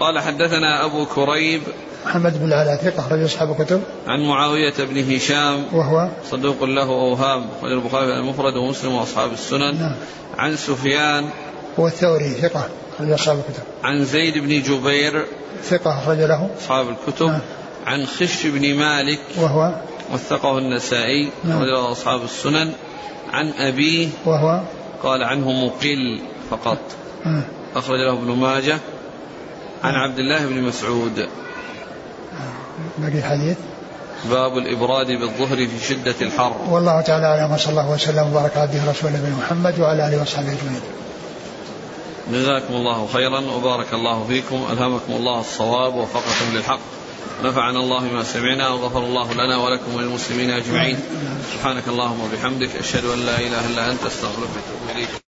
قال حدثنا أبو كريب محمد بن العلاء ثقة أخرج أصحاب الكتب. عن معاوية بن هشام وهو صدوق له أوهام أخرج البخاري المفرد ومسلم وأصحاب السنن. نعم. عن سفيان. هو الثوري ثقة أخرج أصحاب الكتب. عن زيد بن جبير ثقة أخرج له. أصحاب الكتب. نعم. عن خش بن مالك وهو وثقه النسائي نعم. أخرج له أصحاب السنن. عن أبيه وهو قال عنه مقل فقط آه. أخرج له ابن ماجه. عن عبد الله بن مسعود. باقي الحديث باب الإبراد بالظهر في شدة الحر. والله تعالى أعلم وصلى الله وسلم وبارك على عبده ورسوله نبينا محمد وعلى آله وصحبه أجمعين. جزاكم الله خيرا وبارك الله فيكم. ألهمكم الله الصواب ووفقكم للحق. نفعنا الله ما سمعنا وغفر الله لنا ولكم وللمسلمين أجمعين. سبحانك اللهم وبحمدك أشهد أن لا إله إلا أنت أستغفرك وأتوب إليك.